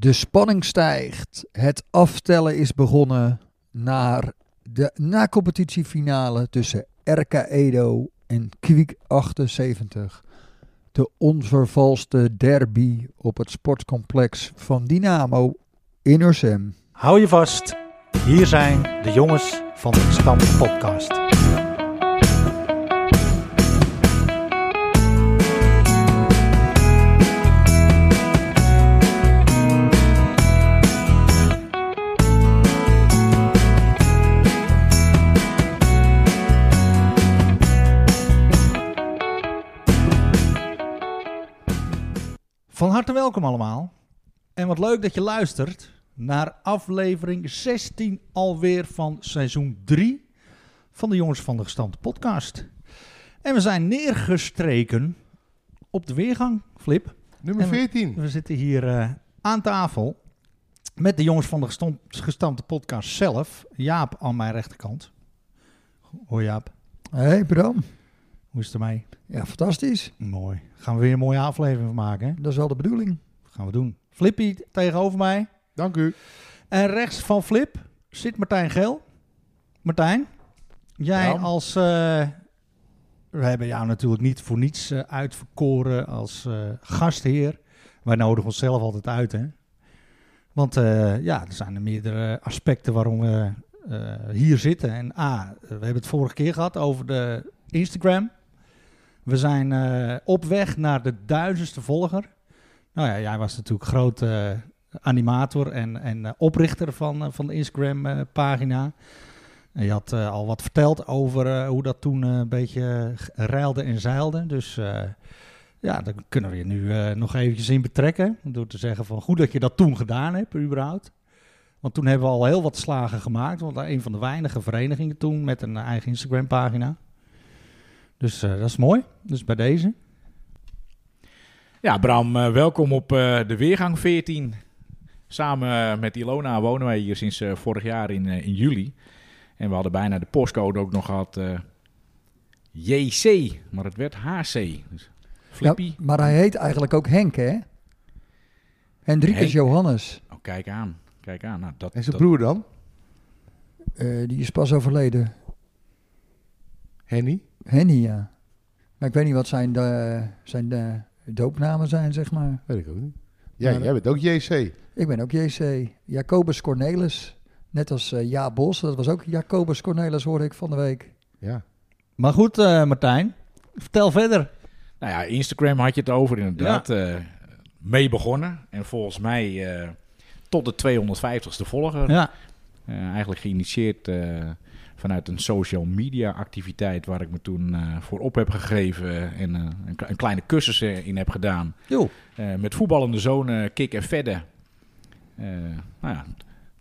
De spanning stijgt. Het aftellen is begonnen naar de na-competitiefinale tussen RK Edo en Kwiek 78. De onvervalste derby op het sportcomplex van Dynamo in Ursem. Hou je vast, hier zijn de jongens van de Stam Podcast. Van harte welkom allemaal. En wat leuk dat je luistert naar aflevering 16 alweer van seizoen 3 van de Jongens van de Gestampte podcast. En we zijn neergestreken op de weergang, Flip. Nummer En we- 14. We zitten hier eh, aan tafel met de Jongens van de Gestom- Gestampte podcast zelf. Jaap aan mijn rechterkant. Hoi Jaap, Hey Bram. Hoe is het ermee? Ja, fantastisch. Mooi. Gaan we weer een mooie aflevering van maken, hè? Dat is wel de bedoeling. gaan we doen. Flippy tegenover mij. Dank u. En rechts van Flip zit Martijn Geel. Martijn, jij Ja. als... eh, we hebben jou natuurlijk niet voor niets eh, uitverkoren als eh, gastheer. Wij nodigen onszelf altijd uit, hè. Want eh, ja, er zijn er meerdere aspecten waarom we eh, hier zitten. En A, we hebben het vorige keer gehad over de Instagram. We zijn eh, op weg naar de duizendste volger. Nou ja, jij was natuurlijk groot eh, animator en, en eh, oprichter van, van de Instagram-pagina. en je had al wat verteld over hoe dat toen een beetje reilde en zeilde. Dus ja, daar kunnen we je nu nog eventjes in betrekken. Door te zeggen van goed dat je dat toen gedaan hebt, überhaupt. Want toen hebben we al heel wat slagen gemaakt. Want een van de weinige verenigingen toen met een eigen Instagram-pagina. Dus eh, dat is mooi. Dus bij deze. Ja, Bram, eh, welkom op eh, de Weergang 14. Samen met Ilona wonen wij hier sinds eh, vorig jaar in, eh, in juli. En we hadden bijna de postcode ook nog gehad eh, JC, maar het werd HC. Dus Flippy. Ja, maar hij heet eigenlijk ook Henk, hè? Hendrikus Henk. Johannes. Oh, kijk aan, kijk aan. Nou, dat, En zijn dat- broer dan? Eh, die is pas overleden. Henny? Henny, ja. Maar ik weet niet wat zijn, de, zijn de doopnamen zijn, zeg maar. Weet ik ook niet. Ja, Maar- jij bent ook JC. Ik ben ook JC. Jacobus Cornelis. Net als eh Ja Bos. Dat was ook Jacobus Cornelis, hoorde ik van de week. Ja. Maar goed, eh, Martijn. Vertel verder. Nou ja, Instagram had je het over inderdaad. eh, mee begonnen. En volgens mij eh, tot de 250ste volger. Ja. Eh, eigenlijk geïnitieerd eh, vanuit een social media activiteit waar ik me toen eh, voor op heb gegeven en eh, een, een kleine cursus in heb gedaan. Jo. Eh, met voetballende zonen, kick en verder. Nou ja,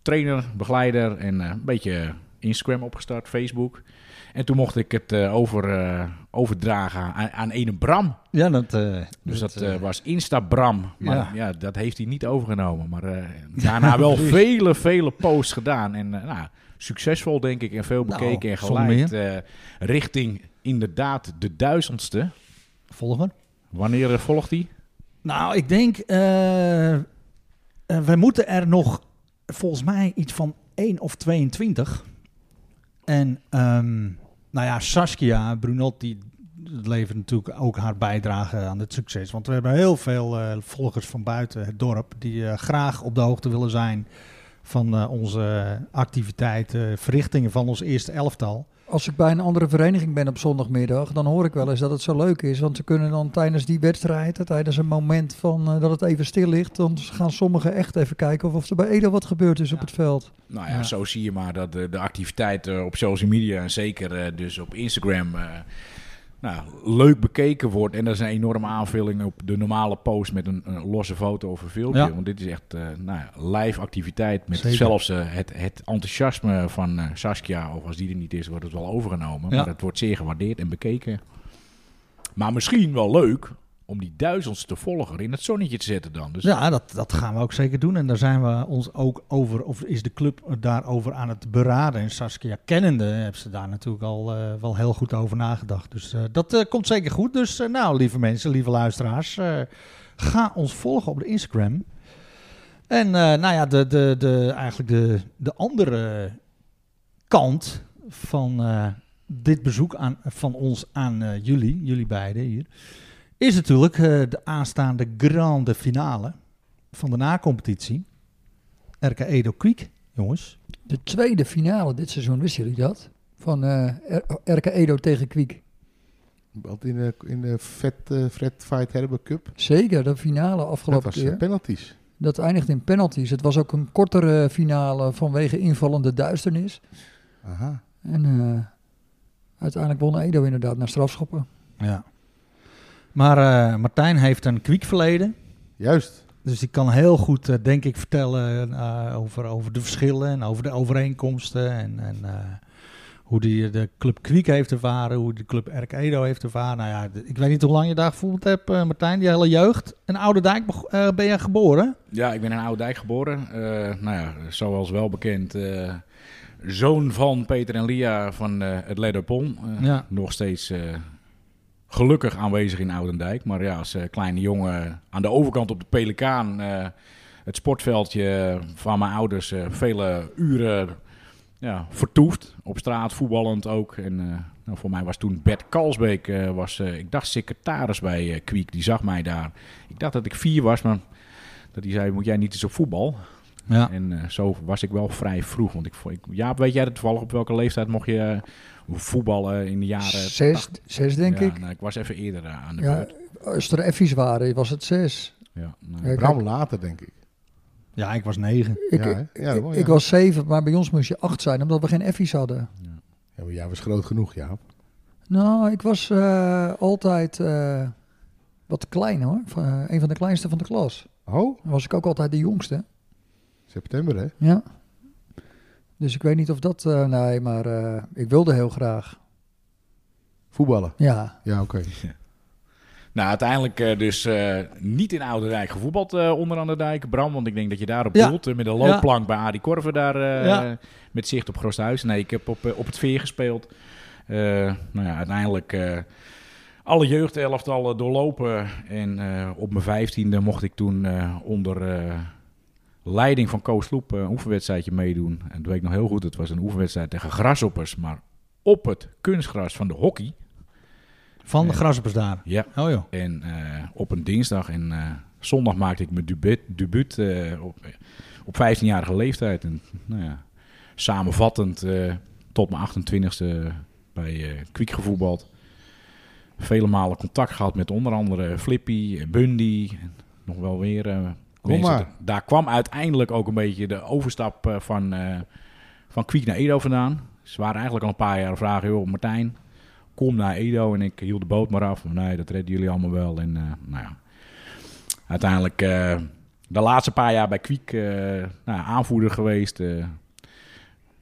trainer, begeleider en een beetje Instagram opgestart, Facebook. En toen mocht ik het over, overdragen aan, aan ene Bram. Ja, dat... Dus dat, was Instabram. Maar ja. ja. dat heeft hij niet overgenomen. Maar daarna wel vele, vele posts gedaan. En nou, succesvol denk ik en veel Nou, bekeken en geleid. eh, richting inderdaad de duizendste. volger. Wanneer eh, volgt hij? Nou, ik denk... eh, we moeten er nog volgens mij iets van 1 of 22. En ehm, nou ja, Saskia Brunotti levert natuurlijk ook haar bijdrage aan het succes. Want we hebben heel veel volgers van buiten het dorp... die graag op de hoogte willen zijn van eh, onze activiteiten, verrichtingen van ons eerste elftal. Als ik bij een andere vereniging ben op zondagmiddag, dan hoor ik wel eens dat het zo leuk is. Want ze kunnen dan tijdens die wedstrijd, tijdens een moment van, eh, dat het even stil ligt, dan gaan sommigen echt even kijken of, of er bij Edo wat gebeurd is op het veld. Nou ja, Ja. zo zie je maar dat de, de activiteit op social media... en zeker eh, dus op Instagram... nou, leuk bekeken wordt. En dat is een enorme aanvulling op de normale post met een, een losse foto of een filmpje. Ja. Want dit is echt eh, nou ja, live activiteit. Met Zeker. zelfs eh, het, het enthousiasme van eh, Saskia. Of als die er niet is, wordt het wel overgenomen. Ja. Maar het wordt zeer gewaardeerd en bekeken. Maar misschien wel leuk om die duizendste volger in het zonnetje te zetten dan. Dus Ja, dat, dat gaan we ook zeker doen. En daar zijn we ons ook over, of is de club daarover aan het beraden. En Saskia kennende hebben ze daar natuurlijk al eh, wel heel goed over nagedacht. Dus eh, dat eh, komt zeker goed. Dus nou, lieve mensen, lieve luisteraars, ga ons volgen op de Instagram. En nou ja, de, de, de, eigenlijk de, de andere kant van dit bezoek aan, van ons aan jullie, jullie beiden hier, is natuurlijk eh, de aanstaande grande finale van de na-competitie. RK Edo Kwiek, jongens. De tweede finale dit seizoen, wisten jullie dat? Van eh, RK Edo tegen Kwiek. Want in de, in de Vet, eh, Fred Fight Herber Cup. Zeker, de finale Dat afgelopen was keer. eh, penalties. Dat eindigt in penalties. Het was ook een kortere finale vanwege invallende duisternis. Aha. En eh, uiteindelijk won Edo inderdaad naar strafschoppen. Ja. Maar eh, Martijn heeft een Kwiek verleden. Juist. Dus die kan heel goed, eh, denk ik, vertellen eh, over, over de verschillen en over de overeenkomsten. En, en eh, hoe die de club Kwiek heeft ervaren, hoe de club RK Edo heeft ervaren. Nou ja, ik weet niet hoe lang je daar gevoeld hebt, eh, Martijn, die hele jeugd. In Oude Dijk eh, ben je geboren? Ja, ik ben in Oudijk geboren. Eh, nou ja, zoals wel bekend, eh, zoon van Peter en Lia van eh, het Lederpon. Ja. Nog steeds eh, gelukkig aanwezig in Oudendijk. Maar ja, als eh, kleine jongen aan de overkant op de Pelikaan, eh, het sportveldje van mijn ouders, eh, vele uren ja, vertoefd. Op straat, voetballend ook. En nou, voor mij was toen Bert Kalsbeek, was, ik dacht secretaris bij Kwiek. Die zag mij daar. Ik dacht dat ik vier was, maar dat hij zei, moet jij niet eens op voetbal? Ja. En zo was ik wel vrij vroeg. Want ik, ik, Jaap, weet jij dat toevallig op welke leeftijd mocht je voetballen in de jaren... Zes, zes denk Ja, ik. nou, ik was even eerder eh, aan de Ja, beurt. als er effies waren, was het zes. Ja, nou, Bram later, denk ik. ja, ik was negen. Ik, Ja, hè? Ja, ik, was zeven, maar bij ons moest je acht zijn, omdat we geen effies hadden. Ja, maar jij was groot genoeg, Jaap. Nou, ik was eh, altijd eh, wat klein hoor. Van, een van de kleinste van de klas. Oh, Dan was ik ook altijd de jongste. september, hè? Ja. Dus ik weet niet of dat... eh, nee, maar eh, ik wilde heel graag. Voetballen. Ja. Ja, oké. Nou, uiteindelijk eh, dus eh, niet in Oude gevoetbald eh, onder aan de dijk, Bram. Want ik denk dat je daarop Ja. doelt. met een loopplank bij Adi Korver daar eh, Ja. met zicht op Grosthuis. Nee, ik heb op, op het veer gespeeld. Eh, nou ja, uiteindelijk eh, alle jeugdelftallen doorlopen. En eh, op mijn vijftiende mocht ik toen eh, onder eh, leiding van Koos Sloep eh, een oefenwedstrijdje meedoen. En dat weet ik nog heel goed. Het was een oefenwedstrijd tegen grasoppers. Maar op het kunstgras van de hockey. Van de Ja. grasshoppers daar. Ja, Oh joh. en eh, op een dinsdag en eh, zondag maakte ik mijn debuut, debuut op, op 15-jarige leeftijd. En nou ja, samenvattend tot mijn 28e bij Kwiek gevoetbald. Vele malen contact gehad met onder andere Flippy, Bundy. Nog wel weer Kom maar. Daar kwam uiteindelijk ook een beetje de overstap eh, van, eh van Kwiek naar Edo vandaan. Ze waren eigenlijk al een paar jaar vragen, joh Martijn, kom naar Edo. En ik hield de boot maar af. Nee, dat redden jullie allemaal wel. En eh, nou ja, uiteindelijk eh, de laatste paar jaar bij Kwiek eh, nou, aanvoerder geweest. eh,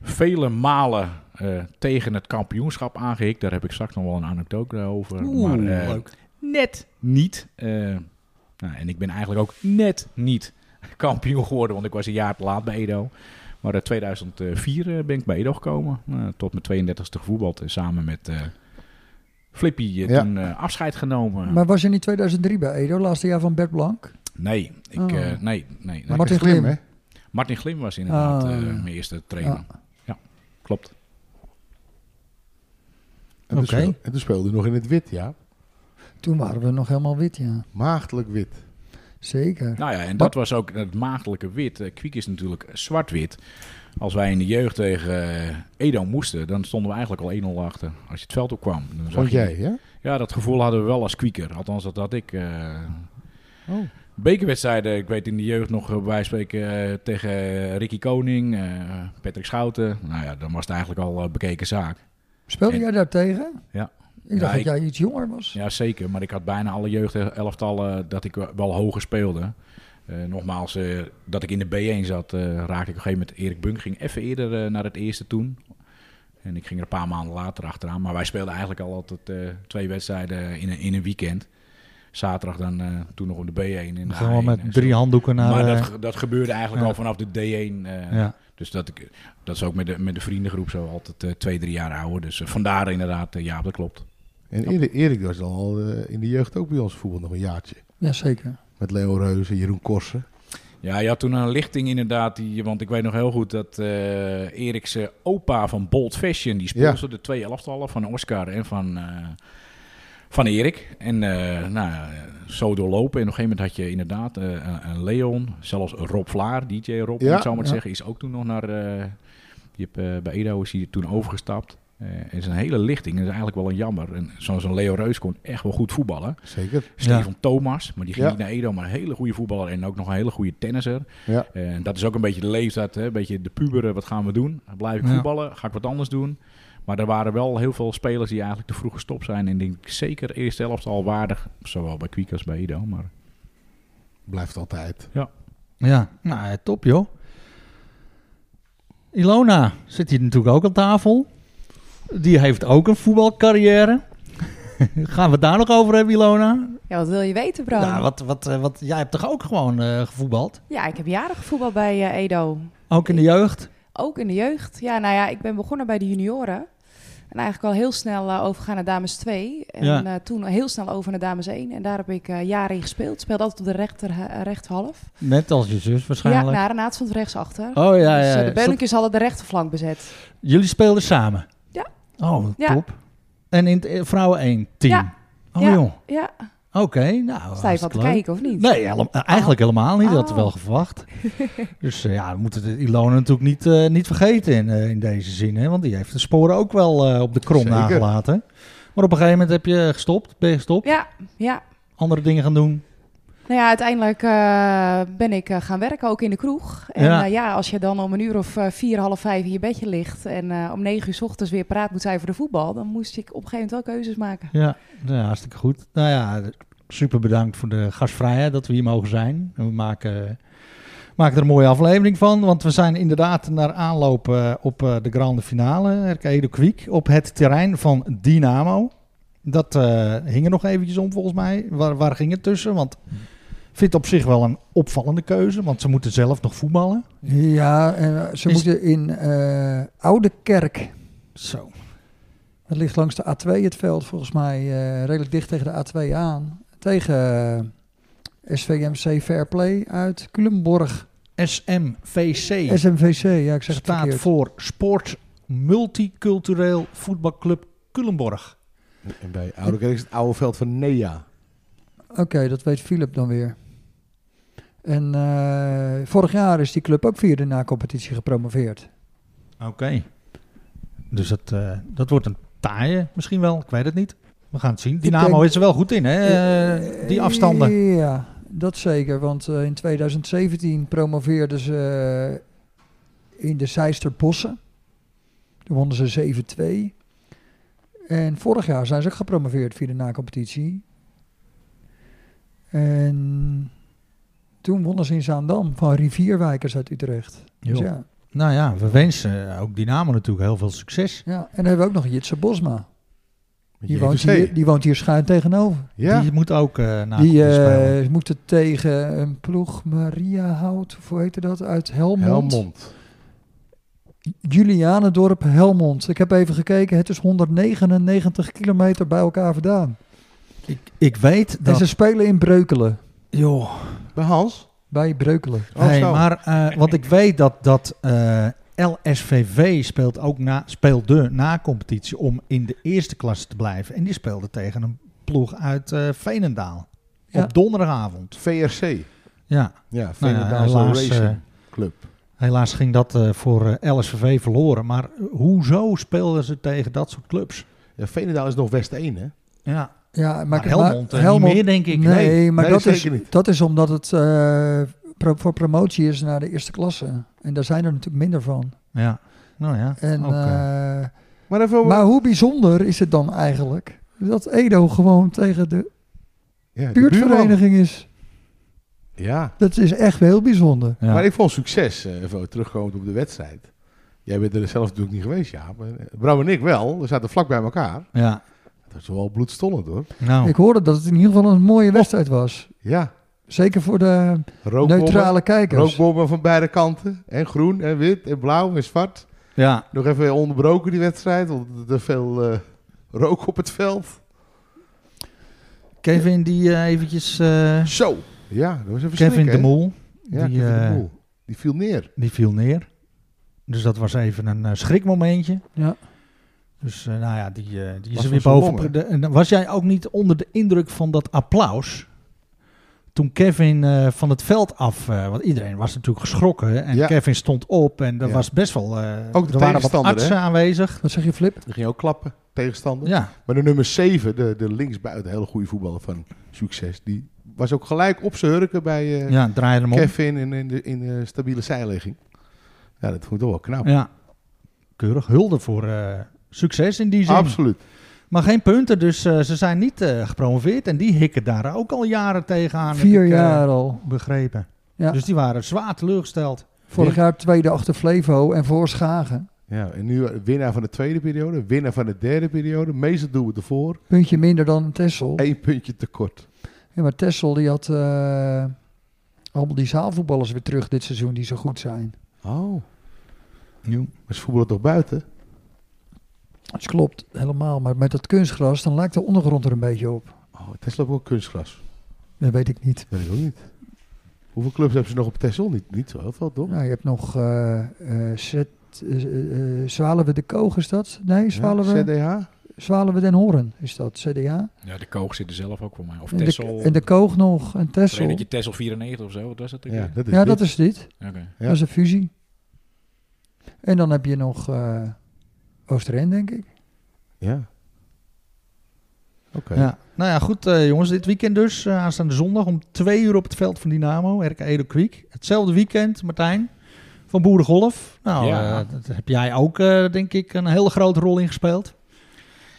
vele malen eh, tegen het kampioenschap aangehikt. Daar heb ik straks nog wel een anekdote over. Oeh, maar eh, leuk. net niet. Eh, nou, en ik ben eigenlijk ook net niet kampioen geworden, want ik was een jaar te laat bij Edo. Maar in 2004 eh, ben ik bij Edo gekomen. Eh, tot mijn 32e gevoetbald. En samen met eh, Flippy eh, Ja. toen eh, afscheid genomen. Maar was je niet 2003 bij Edo, laatste jaar van Bert Blank? nee, ik, Oh. eh, nee, nee, nee. Maar- Martin Glim. Glim, hè? Martin Glim was inderdaad Oh, eh, ja. mijn eerste trainer. Ja. Ja, klopt. En, toen Oké. speel- en toen speelde nog in het wit, ja. Toen waren we nog helemaal wit, ja. Maagdelijk wit. Zeker. Nou ja, en dat was ook het maagdelijke wit. Eh, Kwiek is natuurlijk zwart-wit. Als wij in de jeugd tegen eh, Edo moesten, dan stonden we eigenlijk al 1-0 achter. Als je het veld opkwam. Dan zag Vond je- jij, ja? Ja, dat gevoel hadden we wel als kwieker. Althans, dat had ik. eh Oh. bekerwedstrijden, ik weet in de jeugd nog bij spreken tegen Ricky Koning, eh, Patrick Schouten. Nou ja, dan was het eigenlijk al bekeken zaak. Speelde En- jij daar tegen? Ja. Ik dacht Ja, dat ik- jij iets jonger was. Ja, zeker. Maar ik had bijna alle jeugdelftallen dat ik wel hoger speelde. Eh, nogmaals, eh, dat ik in de B1 zat, eh, raakte ik op een gegeven moment... Erik Bunk ging even eerder eh, naar het eerste toen. En ik ging er een paar maanden later achteraan. Maar wij speelden eigenlijk al altijd eh, twee wedstrijden in een, in een weekend. Zaterdag dan eh, toen nog op de B1. En A1 met drie handdoeken naar... Maar eh, dat, dat gebeurde eigenlijk ja. al vanaf de D1. eh, ja. Dus dat, ik, dat is ook met de, met de vriendengroep zo altijd eh, twee, drie jaar ouder. Dus eh, vandaar inderdaad, eh, ja, dat klopt. En Erik, Erik was al eh, in de jeugd ook bij ons voetbal nog een jaartje. Ja, zeker. Met Leo Reuzen, Jeroen Korsen. Ja, je had toen een lichting inderdaad. Die, want ik weet nog heel goed dat eh Erik's opa van Bold Fashion... die sponsorde de twee elftallen van Oscar en van, eh, van Erik. En eh, nou, ja, zo doorlopen. En op een gegeven moment had je inderdaad eh, een- Leon. Zelfs Rob Vlaar, DJ Rob, Ja, om het zo maar te ja. zeggen... is ook toen nog naar... eh, die heb, eh, bij Edo is hij toen overgestapt. Eh, het is een hele lichting. Dat is eigenlijk wel een jammer. En zo'n zo'n Leo Reus kon echt wel goed voetballen. Zeker. Stefan Thomas, maar die ging Ja. niet naar Edo, maar een hele goede voetballer en ook nog een hele goede tennisser. Ja. En dat is ook een beetje de leeftijd, hè? een beetje de puberen, wat gaan we doen? Blijf ik Ja. voetballen? Ga ik wat anders doen? Maar er waren wel heel veel spelers die eigenlijk te vroeg gestopt zijn. En ik denk zeker eerste helft al waardig, zowel bij Kwiek als bij Edo. Maar Blijft altijd. Ja, nou, ja, top joh. Ilona zit hier natuurlijk ook aan tafel. Die heeft ook een voetbalcarrière. Gaan we het daar nog over hebben, Ilona? Ja, wat wil je weten, Bram? Ja, wat, wat, eh, wat, jij hebt toch ook gewoon eh, gevoetbald? Ja, ik heb jaren gevoetbald bij eh, Edo. Ook in de jeugd? Ook in de jeugd. Ja, nou ja, ik ben begonnen bij de junioren. En eigenlijk al heel snel eh, overgegaan naar dames 2. En Ja. toen heel snel over naar dames 1. En daar heb ik jaren in gespeeld. Speelde altijd op de rechter, rechthalf. Net als je zus Ja, waarschijnlijk. nou, Renaat stond rechtsachter. Oh ja, Dus ja. de Bellingjes hadden de rechterflank bezet. Jullie speelden samen? Oh, Ja. top. En in het eh, vrouwen 1 team? Ja. Oh Ja. joh. Ja, Oké, nou sta je van hartstikke te kijken of niet? Nee, hele- eh, eigenlijk helemaal niet. Dat had ik Oh. wel verwacht. dus eh, ja, we moeten de Ilona natuurlijk niet, eh, niet vergeten in, eh, in deze zin. Hè? Want die heeft de sporen ook wel eh, op de krom Zeker. nagelaten. Maar op een gegeven moment heb je gestopt. Ben je gestopt? Ja, ja. Andere dingen gaan doen. Nou ja, uiteindelijk eh, ben ik eh, gaan werken, ook in de kroeg. En Ja. ja, ja als je dan om een uur of eh, vier, half vijf in je bedje ligt... en eh, om negen uur 's ochtends weer paraat moet zijn voor de voetbal... dan moest ik op een gegeven moment wel keuzes maken. Ja, nou ja, hartstikke goed. Nou ja, super bedankt voor de gastvrijheid dat we hier mogen zijn. We maken, maken er een mooie aflevering van. Want we zijn inderdaad naar aanloop eh, op eh, de grande finale, Edo Kwiek, op het terrein van Dynamo. Dat eh, hing er nog eventjes om volgens mij. Waar, waar ging het tussen? Want ik vind het op zich wel een opvallende keuze, want ze moeten zelf nog voetballen. Ja, en ze Is- moeten in eh Oude Kerk. Zo. Dat ligt langs de A2 het veld, volgens mij eh, redelijk dicht tegen de A2 aan. Tegen eh, SVMC Fairplay uit Culemborg. SMVC SMVC, ja, ik zeg het staat voor Sport Multicultureel Voetbalclub Culemborg. En bij Oude Kerk is het oude veld van Nea. Oké, dat weet Philip dan weer. En eh, vorig jaar is die club ook via de na-competitie gepromoveerd. Oké. Dus dat, eh, dat wordt een taaie misschien wel. Ik weet het niet. We gaan het zien. Dynamo denk- is er wel goed in, hè? eh, die afstanden. Ja, dat zeker. Want in 2017 promoveerden ze in de Zeisterbossen. Toen wonnen ze 7-2. En vorig jaar zijn ze ook gepromoveerd via de na-competitie. En toen wonnen ze in Zaandam van Rivierwijkers uit Utrecht. Dus ja. Nou ja, we wensen ook Dynamo natuurlijk heel veel succes. ja, en dan hebben we ook nog Jitse Bosma. Die woont, hier, die woont hier schuin tegenover. Ja, Die moet ook eh na Die eh moeten tegen een ploeg Maria Hout, hoe heette dat, uit Helmond. Helmond. Julianendorp, Helmond. Ik heb even gekeken, het is 199 kilometer bij elkaar vandaan. ik, ik weet En dat... ze spelen in Breukelen. Joh. Bij Hans. Bij Breukelen. Oh, hey, zo. maar eh, want ik weet dat, dat eh, LSVV speelt ook na, speelde na competitie om in de eerste klasse te blijven. En die speelde tegen een ploeg uit eh Veenendaal. Ja. Op donderdagavond. VRC. Ja, Ja, nou helaas, Racing Club. helaas ging dat eh, voor LSVV verloren. Maar hoezo speelden ze tegen dat soort clubs? Ja, Veenendaal is nog West 1, hè? Ja, Ja, maar, Helmond, eh, niet meer denk ik. Nee, Nee, maar nee, dat, is, niet. dat is omdat het eh, pro- voor promotie is naar de eerste klasse. En daar zijn er natuurlijk minder van. Ja, nou ja. En, eh, Maar even maar hoe bijzonder is het dan eigenlijk dat Edo gewoon tegen de ja, buurtvereniging is? Ja, Dat is echt heel bijzonder. ja. maar ik vond succes, eh, even terugkomend op de wedstrijd. Jij bent er zelf natuurlijk niet geweest, ja. Maar Bram en ik wel. We zaten vlak bij elkaar. ja. Dat is wel bloedstollend, hoor. Nou, Ik hoorde dat het in ieder geval een mooie wedstrijd was. Ja. Zeker voor de neutrale kijkers. Rookbommen van beide kanten. En groen en wit en blauw en zwart. ja. Nog even onderbroken die wedstrijd. Want er veel eh, rook op het veld. Kevin die eh, eventjes... eh, Zo. Ja, dat was even Kevin de? Moel. Ja, die, Kevin de Boel. Die viel neer. die viel neer. Dus dat was even een schrikmomentje. Ja. Dus eh, nou ja, die, eh, die is Was er weer boven. De- was jij ook niet onder de indruk van dat applaus? Toen Kevin eh, van het veld af, eh, want iedereen was natuurlijk geschrokken. En Ja. Kevin stond op en er Ja. was best wel. eh, Ook de er waren wat tegenstander, artsen hè? aanwezig. Wat zeg je, Flip? Die ging ook klappen, tegenstander. Ja, Maar de nummer 7, de, de linksbuiten, hele goede voetballer van succes, die was ook gelijk op zijn hurken bij eh, ja hem. Kevin in, in, de, in de stabiele zijlegging. Ja, dat vond ik toch wel knap. Ja, keurig. Hulde voor eh, succes in die zin. Absoluut. Maar geen punten, dus eh, ze zijn niet eh, gepromoveerd. En die hikken daar ook al jaren tegenaan. heb Vier ik, eh, jaar al. begrepen. Ja. Dus die waren zwaar teleurgesteld. Vorig jaar tweede achter Flevo en voor Schagen. Ja, en nu winnaar van de tweede periode, winnaar van de derde periode, meestal doen we het ervoor. Puntje minder dan Tessel. Eén puntje tekort. Ja, maar Tessel die had eh, allemaal die zaalvoetballers weer terug dit seizoen die zo goed zijn. Oh. Maar ze voetballen toch buiten? Dat klopt, helemaal. Maar met dat kunstgras, dan lijkt de ondergrond er een beetje op. Oh, Tesla heeft ook gkunstgras. Dat weet ik niet. Dat weet ik ook niet. Hoeveel clubs hebben ze nog op Texel? Niet, niet zo heel veel, toch? Nou, je hebt nog eh eh Zet, eh, eh, Zwalen we de Koog, is dat? Nee, Zwalen we, CDH? Zwalen we den Horen, is dat? CDA? Ja, de Koog zit er zelf ook voor mij. Of En de, Tessel. en de Koog nog, en Tessel. Trainetje Tessel 94 of zo, wat was dat? Ja, dat is Ja, dit. dat is dit. Ja. Dat is een fusie. En dan heb je nog eh Oosterend, denk ik. Ja. Oké. Ja. Nou ja, goed eh, jongens. Dit weekend dus, eh, aanstaande zondag om twee uur op het veld van Dynamo, RK Edo Kwiek. Hetzelfde weekend, Martijn, van Boerengolf. Nou, Ja. dat heb jij ook, eh, denk ik, een hele grote rol in gespeeld.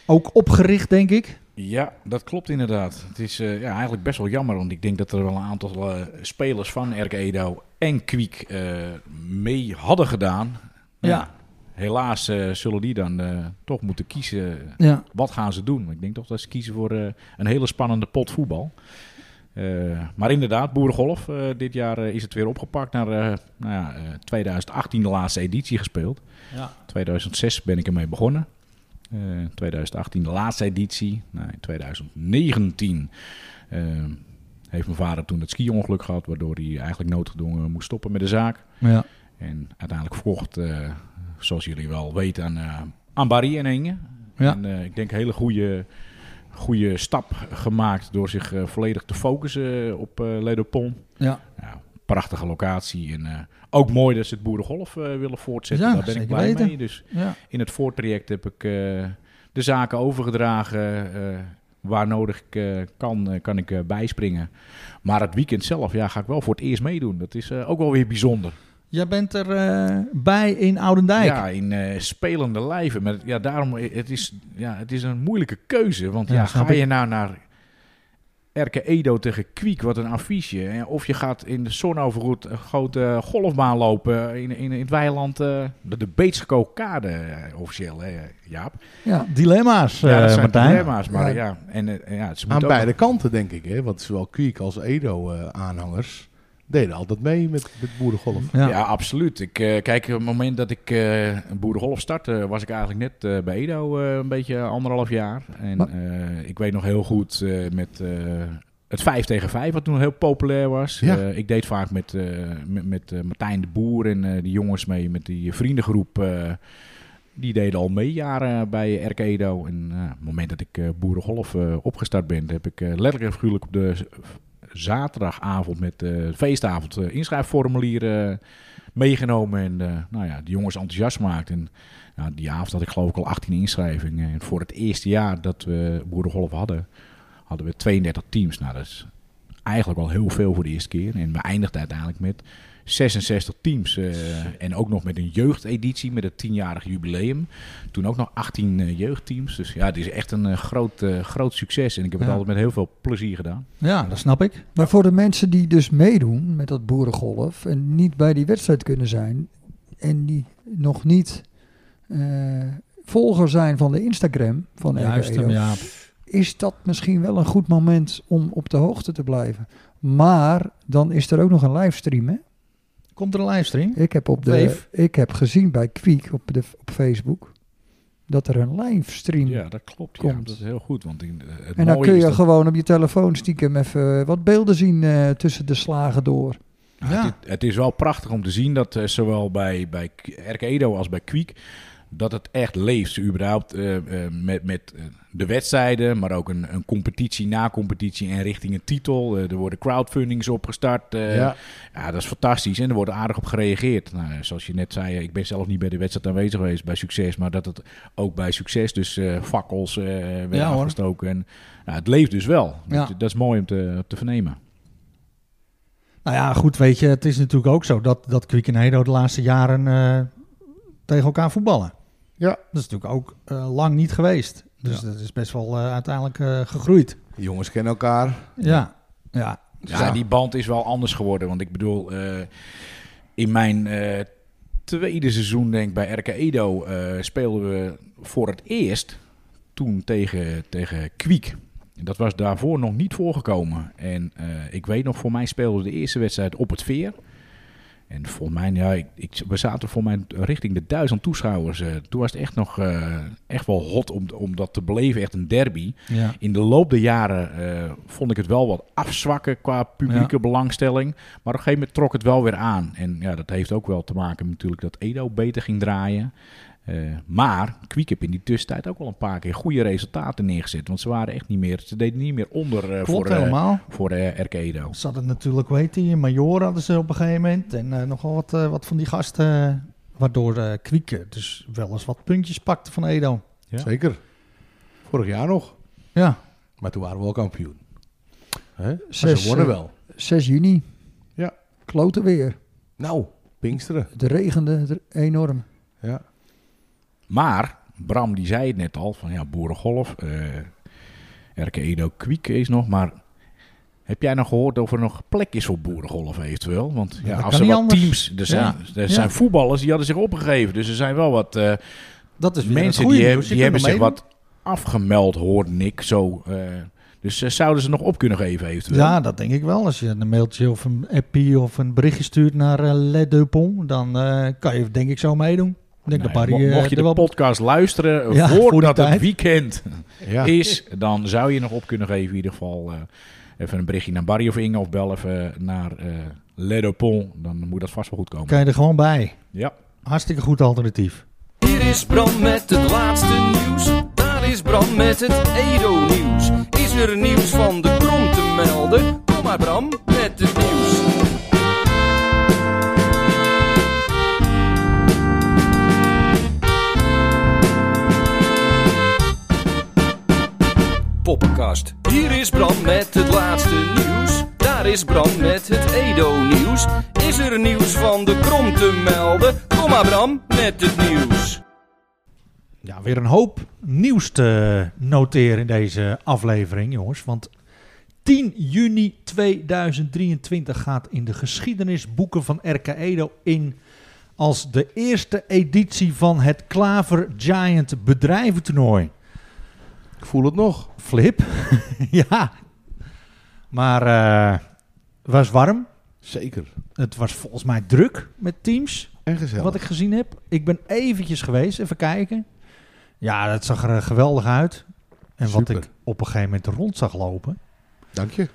Ook opgericht, denk ik. Ja, dat klopt inderdaad. Het is eh, ja, eigenlijk best wel jammer, want ik denk dat er wel een aantal spelers van RK Edo en Kwiek eh, mee hadden gedaan. Ja. Helaas eh, zullen die dan eh, toch moeten kiezen. Ja. Wat gaan ze doen? Ik denk toch dat ze kiezen voor eh, een hele spannende pot voetbal. Eh, maar inderdaad, Boerengolf. eh, dit jaar is het weer opgepakt naar eh, nou ja, eh, 2018 de laatste editie gespeeld. Ja. 2006 ben ik ermee begonnen. Eh 2018 de laatste editie. Nou, in 2019 eh, heeft mijn vader toen het ski-ongeluk gehad, waardoor hij eigenlijk noodgedwongen moest stoppen met de zaak. Ja. En uiteindelijk verkocht, eh, zoals jullie wel weten, aan, eh, aan Barry en Inge. Ja. En eh, ik denk een hele goede, goede stap gemaakt door zich eh, volledig te focussen op Ledopon. Ja. Ja, prachtige locatie en ook mooi dat ze het boerengolf willen voortzetten. Ja, Daar ben ik blij weten. mee. Dus in het voortraject heb ik de zaken overgedragen. waar nodig ik, kan, kan ik bijspringen. Maar het weekend zelf ja, ga ik wel voor het eerst meedoen. Dat is ook wel weer bijzonder. Jij bent er eh, bij in Oudendijk. Ja, in eh, spelende lijven. Maar ja, daarom, eh, het is, ja, het is een moeilijke keuze. Want Ja, ja, snap ga ik. je nou naar Erke Edo tegen Kwiek, wat een affiche. hè? Of je gaat in de zonovergoed een grote golfbaan lopen in, in, in het weiland. eh, de, de Beetske kade eh, officieel, hè, Jaap. Ja, Dilemma's, ja, dat eh, zijn Martijn. dilemma's. Maar Ja. ja, en, ja, ze Aan beide kanten, denk ik. Hè? Want zowel Kwiek als Edo-aanhangers deden altijd mee met, met boerengolf. Ja. Ja, absoluut. Ik, eh, kijk, op het moment dat ik eh een boerengolf startte, was ik eigenlijk net eh, bij Edo eh, een beetje anderhalf jaar. En Maar- eh, ik weet nog heel goed eh, met eh, het 5 tegen 5, wat toen heel populair was. Ja. Eh, ik deed vaak met, eh, met, met eh, Martijn de Boer en eh, die jongens mee, met die vriendengroep. eh, die deden al mee jaren bij RK Edo. En op het moment dat ik eh, boerengolf eh, opgestart ben, heb ik letterlijk en figuurlijk op de zaterdagavond met de feestavond eh, inschrijfformulier eh, meegenomen. En eh, nou ja, de jongens enthousiast maakt. En nou, die avond had ik geloof ik al 18 inschrijvingen. En voor het eerste jaar dat we Boerengolf hadden, hadden we 32 teams. Nou, dat is eigenlijk al heel veel voor de eerste keer. En we eindigden uiteindelijk met 66 teams. eh, en ook nog met een jeugdeditie met het 10-jarig jubileum. Toen ook nog 18 eh, jeugdteams. Dus ja, het is echt een eh, groot, groot succes. En ik heb het Ja. altijd met heel veel plezier gedaan. ja, dat snap ik. Maar voor de mensen die dus meedoen met dat boerengolf en niet bij die wedstrijd kunnen zijn en die nog niet eh, volger zijn van de Instagram van Juist hem, ja. is dat misschien wel een goed moment om op de hoogte te blijven. Maar dan is er ook nog een livestream. Hè? Komt er een livestream? Ik, heb op de, Wave. ik heb gezien bij Kwiek op, de, op Facebook dat er een livestream Ja, dat klopt. Ja, Komt. dat is heel goed. Want in, eh, het En dan kun je dat- gewoon op je telefoon stiekem even wat beelden zien eh, tussen de slagen door. Nou, Ja. het, het is wel prachtig om te zien dat eh, zowel bij, bij K- RK Edo als bij Kwiek... dat het echt leeft, überhaupt eh, eh, met, met eh, de wedstrijden... maar ook een, een competitie na competitie en richting een titel. Er worden crowdfundings opgestart. ja. Ja, dat is fantastisch en er wordt aardig op gereageerd. Nou, zoals je net zei, ik ben zelf niet bij de wedstrijd aanwezig geweest bij succes, maar dat het ook bij succes dus fakkels werden Ja, afgestoken. En, nou, het leeft dus wel. Ja. Dat, dat is mooi om te, te vernemen. Nou ja, goed, weet je, het is natuurlijk ook zo dat, dat Hedo de laatste jaren tegen elkaar voetballen. Ja. Dat is natuurlijk ook eh, lang niet geweest. Dus Ja. dat is best wel eh, uiteindelijk eh, gegroeid. Die jongens kennen elkaar. Ja, ja. Ja, die band is wel anders geworden. Want ik bedoel, eh, in mijn eh, tweede seizoen, denk ik, bij RK Edo, eh, speelden we voor het eerst toen tegen, tegen Kwiek. En Dat was daarvoor nog niet voorgekomen. En eh, ik weet nog, voor mij speelden we de eerste wedstrijd op het Veer. En volgens mij, ja, ik, ik, we zaten voor mij richting de duizend toeschouwers. eh. toen was het echt nog eh, echt wel hot om, om dat te beleven, echt een derby. ja. In de loop der jaren eh, vond ik het wel wat afzwakken qua publieke belangstelling. Maar op een gegeven moment trok het wel weer aan. En ja, dat heeft ook wel te maken met natuurlijk dat Edo beter ging draaien. Eh, maar Kwiek heb in die tussentijd ook wel een paar keer goede resultaten neergezet. Want ze waren echt niet meer, ze deden niet meer onder eh, Klopt voor, eh, helemaal. voor eh, RK Edo. Zat het natuurlijk, weet je, Major hadden ze op een gegeven moment. En eh, nogal wat, wat van die gasten. waardoor eh Kwiek dus wel eens wat puntjes pakte van Edo. Ja. Zeker. Vorig jaar nog. Ja, Maar toen waren we wel kampioen. Hè? Zes, ze wonnen wel. 6 juni. Ja. Klote weer. Nou, Pinksteren. Het regende enorm. Ja. Maar Bram die zei het net al, van ja, Boerengolf, eh RK Edo Kwiek is nog, maar heb jij nog gehoord of er nog plek is voor Boerengolf eventueel? Want Ja, als er wat anders. teams, er zijn, Ja. er Ja. zijn voetballers die hadden zich opgegeven, dus er zijn wel wat eh, dat is mensen die, hebben, die zich meedoen. wat afgemeld, hoorde ik zo. eh, dus zouden ze nog op kunnen geven eventueel? Ja, dat denk ik wel. Als je een mailtje of een appie of een berichtje stuurt naar uh, dan kan je denk ik zo meedoen. Denk Nou dat Barry mo- eh, mocht je er de wel... podcast luisteren Ja, voor voordat het tijd. weekend Ja. is, dan zou je nog op kunnen geven in ieder geval. eh, even een berichtje naar Barry of Inge of bel even naar eh Le Dupont. Dan moet dat vast wel goed komen. kan je er gewoon bij. Ja. Hartstikke goed alternatief. Hier is Bram met het laatste nieuws. Daar is Bram met het Edo-nieuws. Is er nieuws van de krom te melden? Kom maar Bram met het nieuws. Hier is Bram met het laatste nieuws. Daar is Bram met het Edo-nieuws. Is er nieuws van de krom te melden? Kom maar Bram met het nieuws. Ja, weer een hoop nieuws te noteren in deze aflevering, jongens. Want 10 juni 2023 gaat in de geschiedenisboeken van RK Edo in als de eerste editie van het Klaver Giant bedrijventoernooi. Ik voel het nog. Flip, ja. Maar eh, het was warm. Zeker. Het was volgens mij druk met teams. En gezellig. Wat ik gezien heb. Ik ben eventjes geweest, even kijken. Ja, dat zag er eh, geweldig uit. En wat ik op een gegeven moment rond zag lopen. Dank je.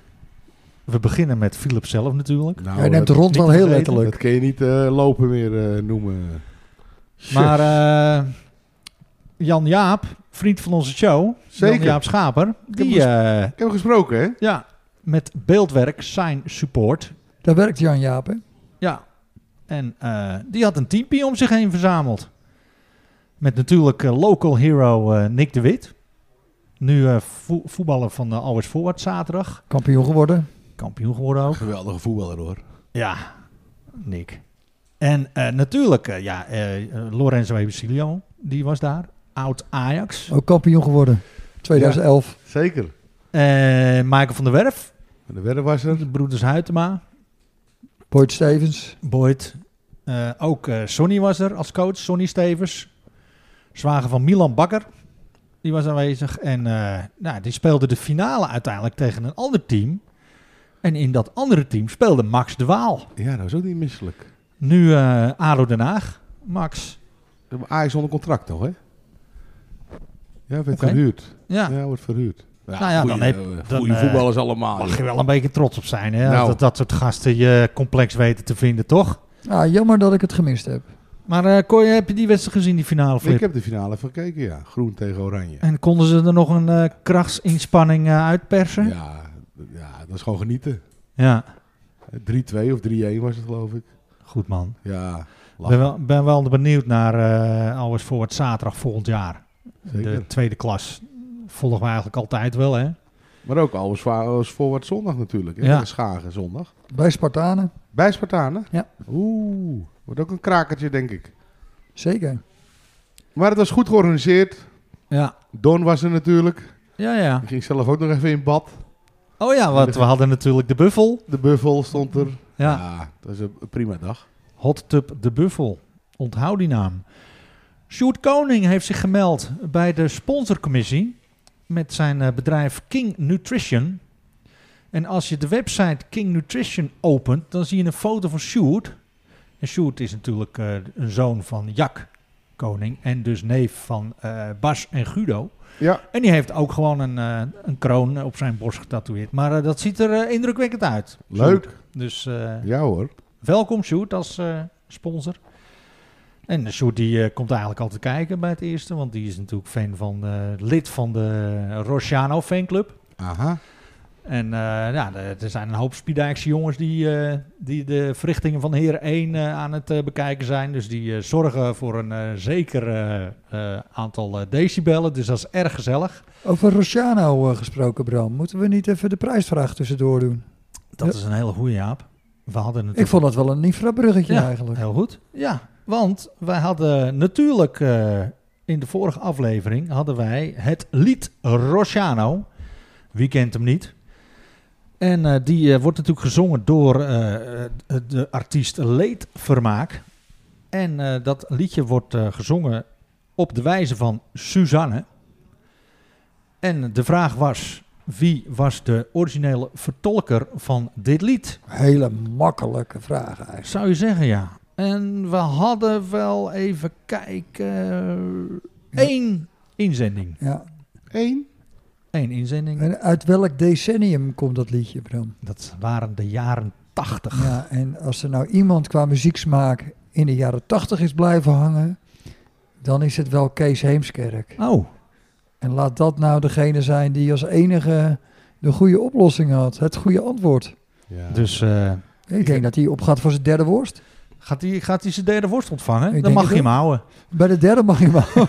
We beginnen met Philip zelf natuurlijk. Nou, Hij neemt de rond niet wel heel letterlijk. dat kun je niet eh, lopen meer eh, noemen. Maar eh, Jan Jaap, vriend van onze show. Zeker. Jan Jaap Schaper. heb Die, hem eh, Ik heb hem gesproken, hè? ja, met beeldwerk, sign support. Daar werkt Jan Jaap, hè? Ja. En eh, die had een teampie om zich heen verzameld. Met natuurlijk eh, local hero eh, Nick de Wit. Nu eh, vo- voetballer van de Always Forward zaterdag. Kampioen geworden. Kampioen geworden ook. Geweldige voetballer, hoor. Ja, Nick. En eh, natuurlijk, eh, ja, Lorenzo Ebesilio, die was daar. Oud Ajax. Ook kampioen geworden. 2011. Zeker. Eh, Michael van der Werf. En de wedder was er. De broeders Huytema. Boyd Stevens. Boyd. Eh, ook eh, Sonny was er als coach, Sonny Stevens. Zwager van Milan Bakker. Die was aanwezig. En eh, nou, die speelde de finale uiteindelijk tegen een ander team. En in dat andere team speelde Max de Waal. Ja, dat was ook niet misselijk. Nu eh ADO Den Haag. Max. Ajax onder contract nog, hè? Ja, werd verhuurd. Ja, Ja, wordt verhuurd. Ja, Nou ja, dan goeie, heb- eh, dan, goeie eh, voetballers allemaal. Mag je wel een beetje trots op zijn, hè? Nou. Dat, dat soort gasten je complex weten te vinden, toch? Ah, jammer dat ik het gemist heb. Maar eh Cor, heb je die wedstrijd gezien, die finale flip? Ik heb de finale van gekeken, ja. Groen tegen Oranje. En konden ze er nog een eh krachtsinspanning eh, uitpersen? Ja, ja, dat is gewoon genieten. Ja. 3-2 of 3-1 was het, geloof ik. Goed man. Ja, Ik ben wel, ben wel benieuwd naar uh, Always Forward zaterdag volgend jaar. Zeker. De tweede klas. Volgen we eigenlijk altijd wel, hè? Maar ook alles als voorwaarts zondag natuurlijk. Hè? Ja. Schagen zondag. Bij Spartanen, Bij Spartanen? Ja. Oeh, wordt ook een krakertje, denk ik. zeker. Maar het was goed georganiseerd. Ja. Don was er natuurlijk. Ja, ja. Ik ging zelf ook nog even in bad. Oh ja, want we hadden natuurlijk de Buffel. De buffel stond er. Ja. dat was een prima dag. Hot Tub de Buffel. Onthoud die naam. Sjoerd Koning heeft zich gemeld bij de sponsorcommissie met zijn eh, bedrijf King Nutrition. En als je de website King Nutrition opent, dan zie je een foto van Sjoerd. En Sjoerd is natuurlijk eh, een zoon van Jack Koning en dus neef van eh, Bas en Guido. Ja, En die heeft ook gewoon een, een kroon op zijn borst getatoeëerd. Maar dat ziet er indrukwekkend uit. leuk. Dus Ja hoor. welkom Sjoerd als sponsor. En Sjoerd die eh, komt eigenlijk altijd kijken bij het eerste. Want die is natuurlijk fan van, eh, lid van de Rosciano fanclub. Aha. En eh, ja, er zijn een hoop Spiedijkse jongens die, eh, die de verrichtingen van Heer 1 eh, aan het bekijken zijn. Dus die zorgen voor een eh, zeker aantal eh, decibellen. Dus dat is erg gezellig. Over Rosciano eh, gesproken, Bram. Moeten we niet even de prijsvraag tussendoor doen? Dat Ja. is een hele goede Jaap. We hadden natuurlijk... Ik vond dat wel een infrabruggetje Ja, eigenlijk. Heel goed. Ja, want wij hadden natuurlijk eh, in de vorige aflevering hadden wij het lied Rosciano. Wie kent hem niet? En eh, die eh, wordt natuurlijk gezongen door de artiest Leed Vermaak. En dat liedje wordt gezongen op de wijze van Suzanne. En de vraag was, wie was de originele vertolker van dit lied? Hele makkelijke vraag eigenlijk. Zou je zeggen, ja. En we hadden wel even kijken. Eén inzending. Ja. Eén. Eén inzending. En uit welk decennium komt dat liedje, Bram? Dat waren de jaren tachtig. Ja, en als er nou iemand qua muzieksmaak in de jaren tachtig is blijven hangen, dan is het wel Kees Heemskerk. Oh, En laat dat nou degene zijn die als enige de goede oplossing had, het goede antwoord. Ja. dus eh, Ik denk dat hij opgaat voor zijn derde worst. Gaat hij gaat hij zijn derde worst ontvangen? Ik Dan mag je hem houden. Bij de derde mag je wel.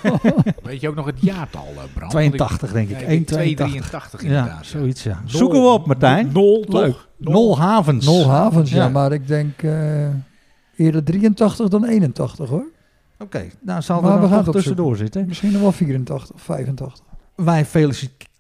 Weet je ook nog het jaartal, eh, Bram? 82 denk ik. 1,82. 283 Ja, inderdaad. zoiets ja. Nol- Zoeken we op, Martijn. Nol, toch? Leuk. Nol havens. Nol havens, ja. Ja. maar ik denk eh, eerder 83 dan 81 hoor. Oké, nou zal Maar er we nog tussendoor zitten. Misschien nog wel 84 of 85. Wij feliciteren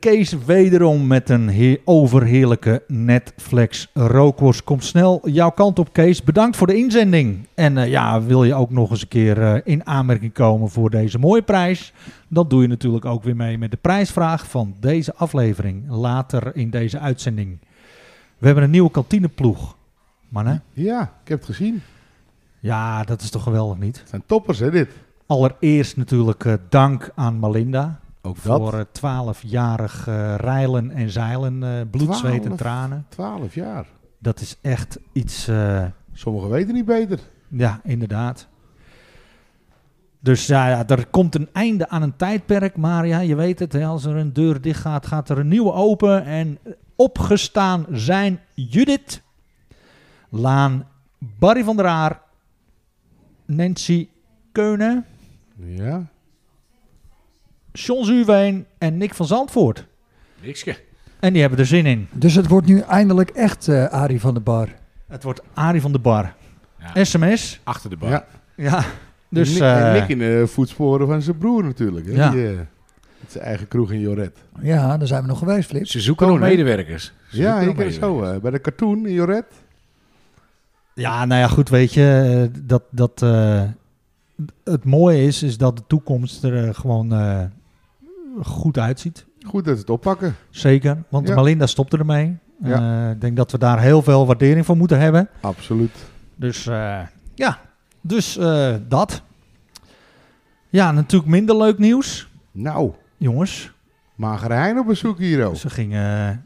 Kees wederom met een heer- overheerlijke Netflix rookworst. Komt snel jouw kant op, Kees. Bedankt voor de inzending. En eh, ja, wil je ook nog eens een keer eh, in aanmerking komen voor deze mooie prijs? Dan doe je natuurlijk ook weer mee met de prijsvraag van deze aflevering. Later in deze uitzending. We hebben een nieuwe kantineploeg. Mannen, ja, ik heb het gezien. ja, dat is toch geweldig niet? Het zijn toppers, hè, dit. Allereerst natuurlijk eh, dank aan Malinda. Ook. Voor twaalfjarig eh rijlen en zeilen, eh, bloed, zweet en Twaalf. tranen. 12 jaar. Dat is echt iets, eh, Sommigen weten niet beter. ja, inderdaad. Dus ja, ja, er komt een einde aan een tijdperk. Maar ja, je weet het, hè, als er een deur dicht gaat, gaat er een nieuwe open. En opgestaan zijn Judith, Laan, Barry van der Aar, Nancy Keunen, Ja. John Zuurveen en Nick van Zandvoort. Nikske. En die hebben er zin in. Dus het wordt nu eindelijk echt eh Arie van de Bar. Het wordt Arie van de Bar. Ja, SMS. achter de bar. Ja. Ja. Dus Nick, eh, Nick in de voetsporen van zijn broer natuurlijk. Hè? Ja. Die, eh, met zijn eigen kroeg in Joret. Ja, daar zijn we nog geweest, Flip. Ze zoeken nog medewerkers. Ze Ja, ik ken zo. eh, bij de cartoon in Joret. ja, nou ja, goed, weet je, dat, dat eh, het mooie is, is dat de toekomst er gewoon eh, goed uitziet. Goed dat ze het oppakken. Zeker, want Ja. Malinda stopte ermee. Ja. Eh, ik denk dat we daar heel veel waardering voor moeten hebben. Absoluut. Dus eh, ja, dus eh, dat. Ja, natuurlijk minder leuk nieuws, Nou, jongens. Magere Hein op bezoek hier ook. Ze gingen, eh,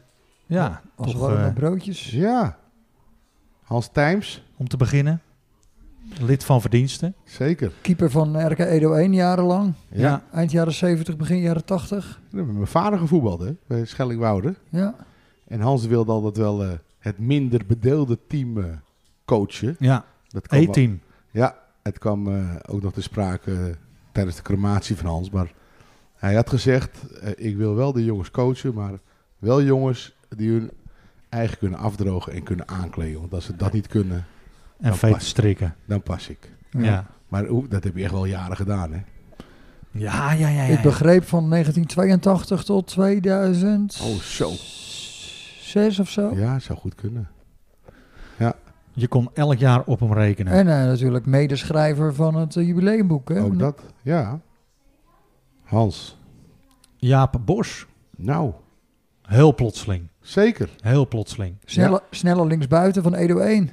ja, Als toch warme broodjes. Ja. Hans Tijms, om te beginnen. Lid van verdiensten. zeker. Keeper van RK Edo 1 jarenlang. Ja. Eind jaren 70, begin jaren 80. Ik heb met mijn vader gevoetbald, hè, bij Schellingwoude. Ja. En Hans wilde altijd wel eh, het minder bedeelde team eh, coachen. Ja, Dat kwam wel- E-team. Ja, het kwam eh, ook nog te sprake tijdens de crematie van Hans. Maar hij had gezegd, ik wil wel de jongens coachen, maar wel jongens die hun eigen kunnen afdrogen en kunnen aankleden. Want als ze dat niet kunnen, En past- strikken. dan pas ik. Ja. Maar dat heb je echt wel jaren gedaan, hè? Ja, ja, ja. ja, Ik begreep van 1982 tot 2006 Oh, zo. of zo. Ja, zou goed kunnen. Je kon elk jaar op hem rekenen. En eh, natuurlijk medeschrijver van het eh, jubileumboek. Hè? Ook dat, ja. Hans, Jaap Bos. nou, Heel plotseling. zeker. Heel plotseling. Snelle, snelle linksbuiten van Edo 1.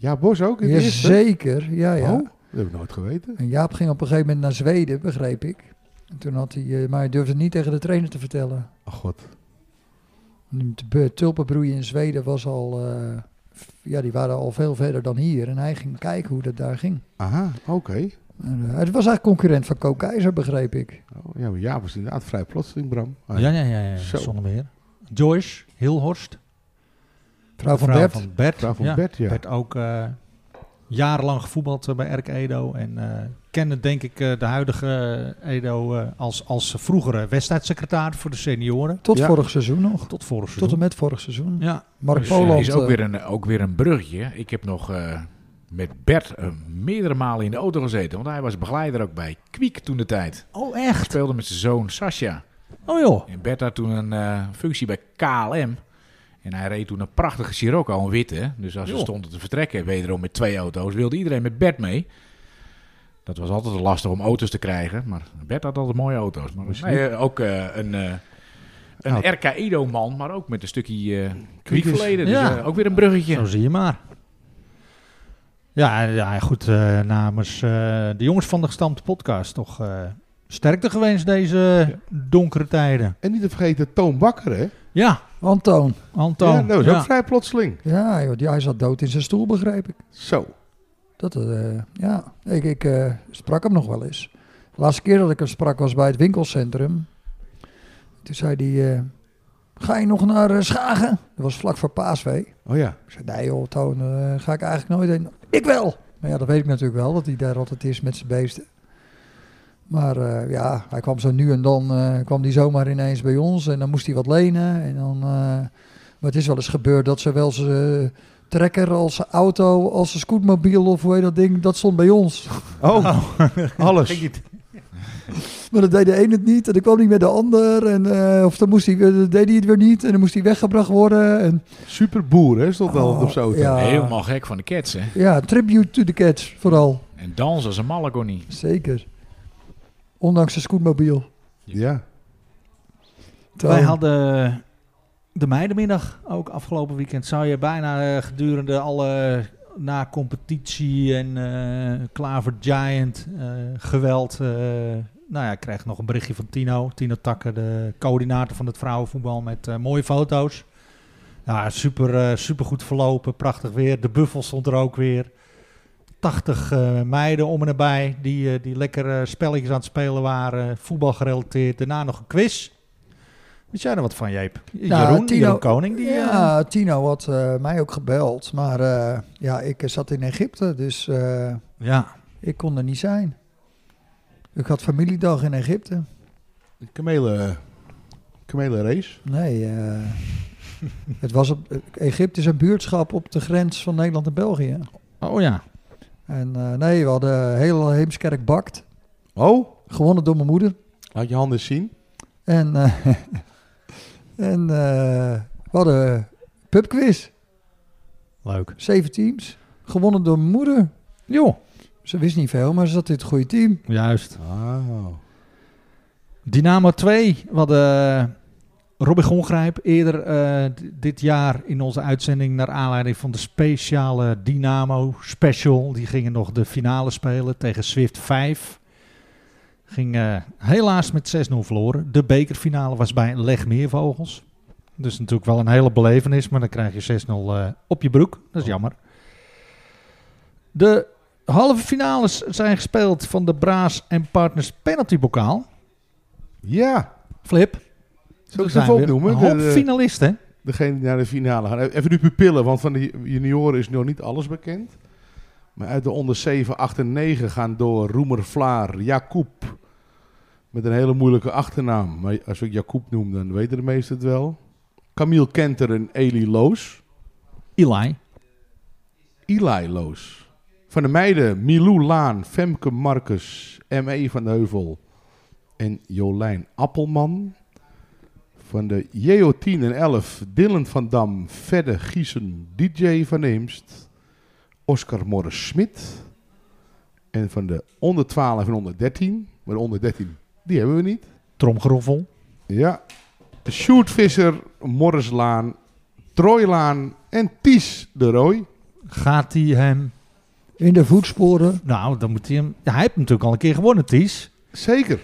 Ja, Bos ook in het eerste? Jazeker, ja, ja. Oh, dat heb ik nooit geweten. En Jaap ging op een gegeven moment naar Zweden, begreep ik. En toen had hij, eh, maar hij durfde het niet tegen de trainer te vertellen. Oh god. De tulpenbroeien in Zweden was al, eh, ja, die waren al veel verder dan hier. En hij ging kijken hoe dat daar ging. Aha, oké. En, eh, het was eigenlijk concurrent van Co Keizer, begreep ik. Oh, ja, maar Jaap was inderdaad vrij plotseling, Bram. Ah, Ja, ja, ja. ja, Zo. Zonder meer. Joyce Hilhorst. Vrouw van vrouw Bert. van Bert. Vrouw van ja. Bert, ja. Ook eh, jarenlang gevoetbald eh, bij RK Edo. En eh kende denk ik eh, de huidige Edo eh, als, als vroegere wedstrijdsecretaris voor de senioren. Tot Ja. vorig seizoen nog. Tot vorig Tot seizoen. en met vorig seizoen. Ja, Mark Dus, Poland. is ook weer, een, ook weer een bruggetje. Ik heb nog eh, met Bert meerdere malen in de auto gezeten. Want hij was begeleider ook bij Kwiek toen de tijd. Oh, Hij echt? speelde met zijn zoon Sascha. Oh joh. En Bert had toen een functie bij KLM. En hij reed toen een prachtige Sirocco, een witte. Dus als we Joh. stonden te vertrekken, wederom met twee auto's, wilde iedereen met Bert mee. Dat was altijd lastig om auto's te krijgen. Maar Bert had altijd mooie auto's. Maar Misschien- nee, eh, ook eh, een, eh een Nou. RK Edo-man, maar ook met een stukje eh verleden. Dus Ja. eh, ook weer een bruggetje. Zo zie je maar. Ja, ja goed. eh, namens eh, de jongens van de gestampte podcast toch eh, sterkte gewenst deze donkere tijden. En niet te vergeten Toon Bakker, hè? Ja, Antoon. Anton. Ja, dat was ja. ook vrij plotseling. Ja, joh, die, hij zat dood in zijn stoel, begreep ik. Zo. Dat, eh, ja, ik, ik eh, sprak hem nog wel eens. De laatste keer dat ik hem sprak was bij het winkelcentrum. Toen zei hij, eh, ga je nog naar Schagen? Dat was vlak voor Paasvee. Oh ja. Ik zei, nee joh, Toon, ga ik eigenlijk nooit heen. Ik wel! Maar ja, dat weet ik natuurlijk wel, dat hij daar altijd is met zijn beesten. Maar eh, ja, hij kwam zo nu en dan, eh, kwam hij zomaar ineens bij ons en dan moest hij wat lenen. En dan, eh, maar het is wel eens gebeurd dat zowel zijn trekker als zijn auto, als zijn scootmobiel of hoe heet dat ding, dat stond bij ons. Oh, alles. Maar dan deed de een het niet en dan kwam hij met de ander. En, eh, of dan, moest hij, dan deed hij het weer niet en dan moest hij weggebracht worden. En, Superboer, hè? Stond wel Oh, op zijn auto. ja. Helemaal gek van de cats, hè. ja, tribute to the cats vooral. En dansen als een mallegonie. Zeker. Ondanks zijn scootmobiel. Ja. Wij hadden de meidenmiddag ook afgelopen weekend. Zou je bijna eh, gedurende alle na competitie en eh Klaver Giant eh, geweld. eh, nou ja, ik kreeg nog een berichtje van Tino. Tino Takker, de coördinator van het vrouwenvoetbal met mooie foto's. Ja, super, super goed verlopen. Prachtig weer. De buffel stond er ook weer. 80 eh, meiden om en nabij die, eh, die lekker eh, spelletjes aan het spelen waren. Voetbal gerelateerd. Daarna nog een quiz. Weet jij er wat van, Jeep? Nou, Jeroen, Tino- Jeroen Koning. Die, eh, ja, Tino had eh, mij ook gebeld. Maar eh, ja, ik zat in Egypte, dus eh, ja. ik kon er niet zijn. Ik had familiedag in Egypte. Een kamelen, kamelenrace. Nee, eh, het was op, Egypte is een buurtschap op de grens van Nederland en België. Oh ja. En eh, nee, we hadden heel Heemskerk bakt. Oh, Gewonnen door mijn moeder. laat je handen zien. En, eh, en eh, we hadden pubquiz. Leuk. Zeven teams. Gewonnen door mijn moeder. Joh. Ze wist niet veel, maar ze zat in het goede team. Juist. Oh. Dynamo 2. We hadden Robin Gongrijp eerder eh, dit jaar in onze uitzending... naar aanleiding van de speciale Dynamo Special. Die gingen nog de finale spelen tegen Swift 5. Ging eh, helaas met 6-0 verloren. De bekerfinale was bij Legmeervogels. Dus natuurlijk wel een hele belevenis, maar dan krijg je 6-0 eh, op je broek. Dat is jammer. De halve finales zijn gespeeld van de Braas en Partners penaltybokaal. Ja, Flip. Zou ik ze even opnoemen? Een hoop finalisten. Degene die naar de finale gaan. Even de pupillen, want van de junioren is nog niet alles bekend. Maar uit de onder 7, 8 en 9 gaan door Roemer Vlaar, Jacob. Met een hele moeilijke achternaam. Maar als ik Jacob noem, dan weten de meesten het wel. Camille Kenter en Eli Loos. Eli. Eli Loos. Van de meiden Milou Laan, Femke Marcus, M.E. van de Heuvel en Jolijn Appelman. Van de JO 10 en 11 Dylan van Dam, Vedde Giesen, DJ van Eemst, Oscar Morris Smit. En van de onder 12 en onder 13, maar de onder 13 die hebben we niet. Tromgeroffel. Ja, Sjoerd Visser, Morris Laan, Troy Laan en Ties de Roy. Gaat hij hem... In de voetsporen. Nou, dan moet hij hem... Ja, hij heeft natuurlijk al een keer gewonnen, Ties. Zeker.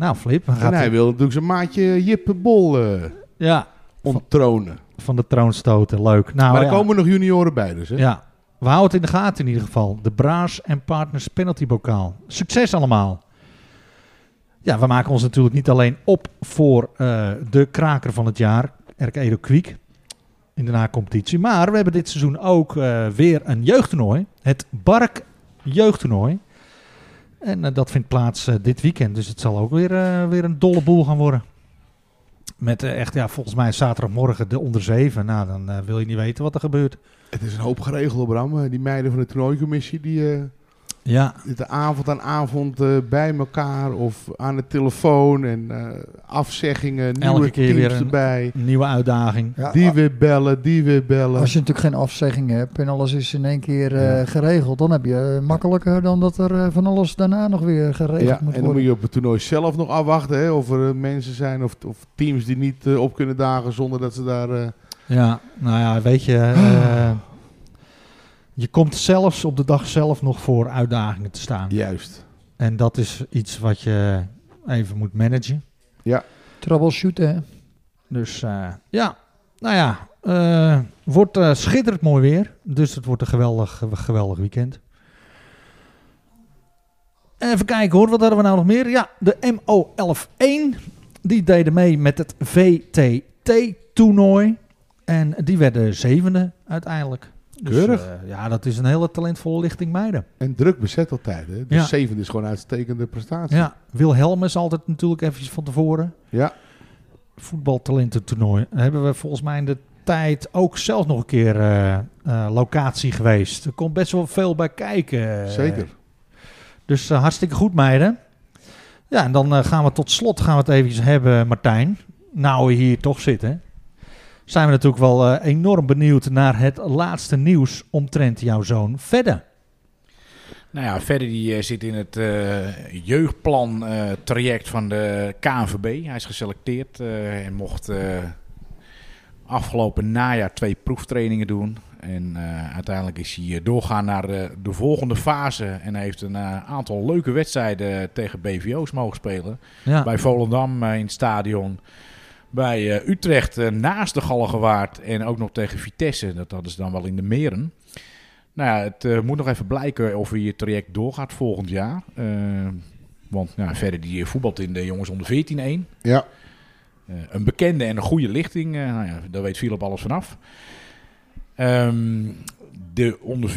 Nou, Flip. En Gaat hij wil natuurlijk zijn maatje Jippe Bol eh Ja, onttronen. van de troon stoten. Leuk. Nou, maar er ja. komen nog junioren bij dus, hè? Ja, we houden het in de gaten in ieder geval. De Braas en Partners penaltybokaal. Succes allemaal. Ja, we maken ons natuurlijk niet alleen op voor eh, de kraker van het jaar, RK Edo Kwiek, in de na-competitie. Maar we hebben dit seizoen ook eh, weer een jeugdtoernooi. Het Bark Jeugdtoernooi. En eh, dat vindt plaats eh, dit weekend. Dus het zal ook weer, eh, weer een dolle boel gaan worden. Met echt, ja, volgens mij zaterdagmorgen de onder 7. Nou, dan wil je niet weten wat er gebeurt. Het is een hoop geregeld, Bram. Die meiden van de toernooicommissie die Ja, zitten avond aan avond eh, bij elkaar of aan de telefoon en eh, afzeggingen, nieuwe Elke keer teams weer een- erbij. nieuwe uitdaging. Ja, Die weer bellen, die weer bellen. Als je natuurlijk geen afzegging hebt en alles is in één keer eh, Ja. geregeld, dan heb je makkelijker dan dat er van alles daarna nog weer geregeld ja, moet en dan worden. moet je op het toernooi zelf nog afwachten hè, of er mensen zijn of, of teams die niet op kunnen dagen zonder dat ze daar... eh, Ja, nou ja, weet je, eh, je komt zelfs op de dag zelf nog voor uitdagingen te staan. Juist. En dat is iets wat je even moet managen. Troubleshooten, hè? Dus eh, ja, nou ja, eh, wordt eh, schitterend mooi weer. Dus het wordt een geweldig, geweldig weekend. Even kijken hoor, wat hadden we nou nog meer? Ja, de MO11-1. Die deden mee met het VTT-toernooi. En die werden zevende uiteindelijk. Dus, Keurig. eh, ja, dat is een hele talentvolle lichting meiden. En druk bezet altijd. Hè? De Ja. zevende is gewoon een uitstekende prestatie. Ja, Wilhelmus altijd natuurlijk eventjes van tevoren. Ja. voetbaltalententoernooi. Hebben we volgens mij in de tijd ook zelf nog een keer eh, eh, locatie geweest. Er komt best wel veel bij kijken. Zeker. Dus hartstikke goed, meiden. Ja, en dan gaan we tot slot gaan we het eventjes hebben, Martijn. Nou, we hier toch zitten. Zijn we natuurlijk wel eh, enorm benieuwd naar het laatste nieuws omtrent jouw zoon Vedde. Nou ja, verder die eh, zit in het eh, jeugdplan traject van de KNVB. Hij is geselecteerd en mocht afgelopen najaar twee proeftrainingen doen. En uiteindelijk is hij doorgaan naar de, de volgende fase. En hij heeft een aantal leuke wedstrijden tegen BVO's mogen spelen. Ja, Bij Volendam in het stadion. Bij eh, Utrecht eh, naast de Galgenwaard. En ook nog tegen Vitesse. Dat hadden ze dan wel in de meren. Nou ja, het eh, moet nog even blijken of hij het traject doorgaat volgend jaar. Want nou, verder die voetbalt in de jongens onder 14-1. Ja. Een bekende en een goede lichting. nou ja, daar weet Philip alles vanaf. Ehm, de onder 14-1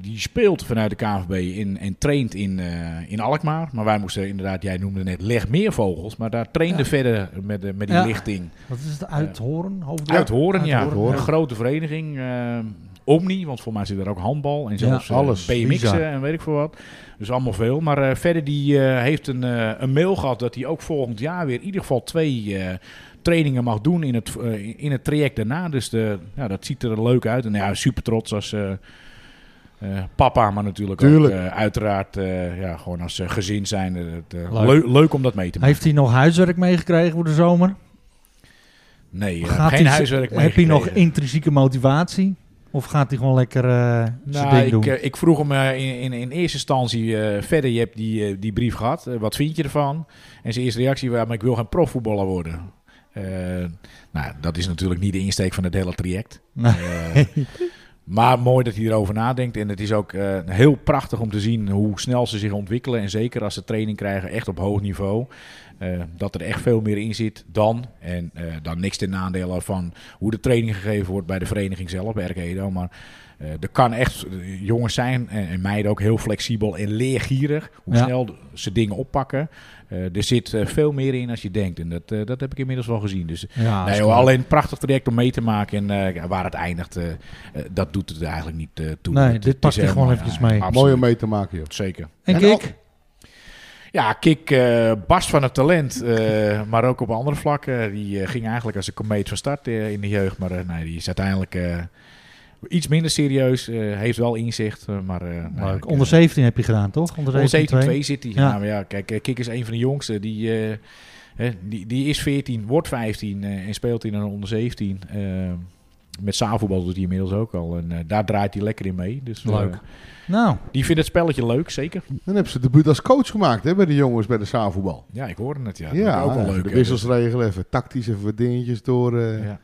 die speelt vanuit de KNVB in, en traint in, eh, in Alkmaar. Maar wij moesten inderdaad, jij noemde net Legmeervogels. Maar daar trainde Ja. verder met, de, met die Ja. lichting. wat is het? Uithoren? Hoofd- Uit Horen, ja. Uithoren, Een grote vereniging. eh, Omni, want voor mij zit er ook handbal en zelfs eh, alles. En weet ik veel wat. Dus allemaal veel. Maar eh, verder die eh, heeft een, eh, een mail gehad dat hij ook volgend jaar weer in ieder geval twee eh, trainingen mag doen in het, eh, in het traject daarna. Dus de, ja, dat ziet er leuk uit. En ja, super trots als eh, eh, papa, maar natuurlijk Tuurlijk. ook uiteraard ja, gewoon als gezin zijn. het, Leuk. om dat mee te maken. Heeft hij nog huiswerk meegekregen voor de zomer? Nee, Gaat geen hij- huiswerk Heb je nog intrinsieke motivatie? Of gaat hij gewoon lekker zijn Nou, ding ik, doen? ik vroeg hem in, in, in eerste instantie verder, je hebt die, die brief gehad, eh, wat vind je ervan? En zijn eerste reactie was, maar ik wil geen profvoetballer worden. Eh, nou, dat is natuurlijk niet de insteek van het hele traject. Nee. Eh, maar mooi dat hij erover nadenkt. En het is ook eh, heel prachtig om te zien hoe snel ze zich ontwikkelen. En zeker als ze training krijgen, echt op hoog niveau. dat er echt veel meer in zit dan. En dan niks ten nadele van hoe de training gegeven wordt bij de vereniging zelf, bij RK Edo. Maar er kan echt eh, jongens zijn, en, en meiden ook, heel flexibel en leergierig. Hoe Ja. snel ze dingen oppakken. Eh, er zit eh, veel meer in als je denkt. En dat, eh, dat heb ik inmiddels wel gezien. Dus ja, Nee, joh, alleen een prachtig traject om mee te maken. En eh, waar het eindigt, eh, eh, dat doet het eigenlijk niet eh, toe. Nee, Het- dit is hij gewoon eventjes mee. absoluut. Mooi om mee te maken, joh. Zeker. En En Kik? Ja, Kik uh, barst van het talent, eh, maar ook op andere vlakken. Die eh, ging eigenlijk als een komeet van start eh, in de jeugd. Maar eh, nee, die is uiteindelijk eh, iets minder serieus. eh, heeft wel inzicht, eh, maar... eh, nou, ik, Onder eh, 17 heb je gedaan, toch? Onder Onder 17 17 2 zit hij. Ja. Maar ja, kijk, Kik is een van de jongsten. Die, eh, hè, die, die is 14, wordt 15 eh, en speelt in een onder 17. eh, met zaalvoetbal doet hij inmiddels ook al. En daar draait hij lekker in mee. Dus, eh, Leuk. Nou, die vindt het spelletje leuk, zeker. Dan hebben ze debuut als coach gemaakt hè, bij de jongens bij de zaalvoetbal. Ja, ik hoorde het. Ja, Ja, Dat ook wel leuk. de hè. wissels regelen, even tactisch, even wat dingetjes door eh, Ja.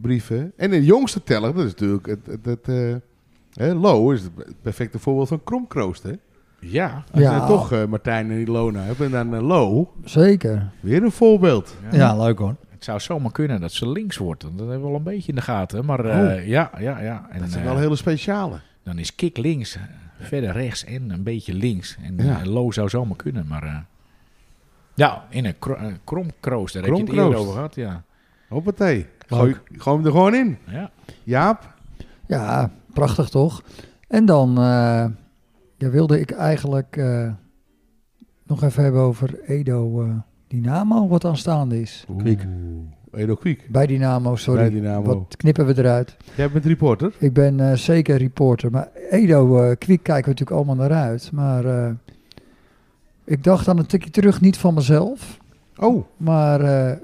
Brieven. En de jongste teller, dat is natuurlijk het, het, het, eh, hè, Lo is het perfecte voorbeeld van kromkroost. Hè? Ja, Als Ja. je toch eh, Martijn en Ilona hebt en dan eh, Lo, Zeker. weer een voorbeeld. ja. ja, leuk hoor. Het zou zomaar kunnen dat ze links wordt. want Dat hebben we wel een beetje in de gaten. Maar eh, ja, ja, ja. En, Dat zijn wel hele speciale. Dan is kick links, verder rechts en een beetje links. En Ja. low zou zomaar kunnen, maar... eh, ja, in een kro eh, kromkroost, daar heb je het eerder over gehad, ja. Hoppatee. Gooi, gooi hem er gewoon in. ja. Jaap, Ja, prachtig toch? En dan eh, ja, wilde ik eigenlijk eh, nog even hebben over Edo eh, Dynamo, wat aanstaande is. Kwiek. Edo Kwiek. Bij Dynamo, sorry. Bij Dynamo. Wat knippen we eruit? Jij bent reporter. Ik ben eh, zeker reporter, maar Edo Kwiek kijken we natuurlijk allemaal naar uit. Maar eh, ik dacht aan een tikje terug, niet van mezelf, Oh, maar eh,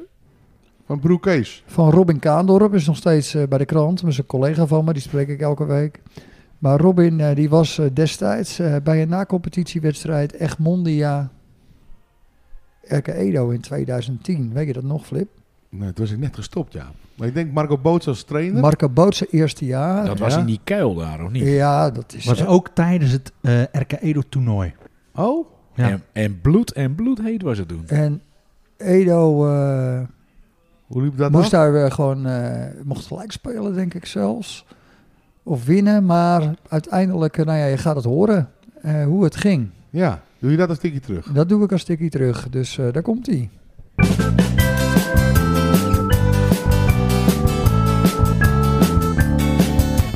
van Kees. van Robin Kaandorp. Is nog steeds eh, bij de krant, dat is een collega van me, die spreek ik elke week. Maar Robin, eh, die was eh, destijds eh, bij een nacompetitiewedstrijd Egmondia RK Edo in 2010. Weet je dat nog, Flip? Nee, toen was ik net gestopt, ja. Maar ik denk Marco Boots als trainer. Marco Bootse eerste jaar. Dat was ja. in die kuil daar, of niet? Ja, dat is... Was ook tijdens het eh RK Edo toernooi. oh, Ja. En, en bloed en bloed heet was het toen. En Edo eh, hoe liep dat moest daar weer gewoon... eh, mocht gelijk spelen, denk ik zelfs. Of winnen, maar uiteindelijk... eh, nou ja, je gaat het horen eh, hoe het ging. Ja, doe je dat een stukje terug? Dat doe ik een stukje terug. Dus eh, daar komt hij.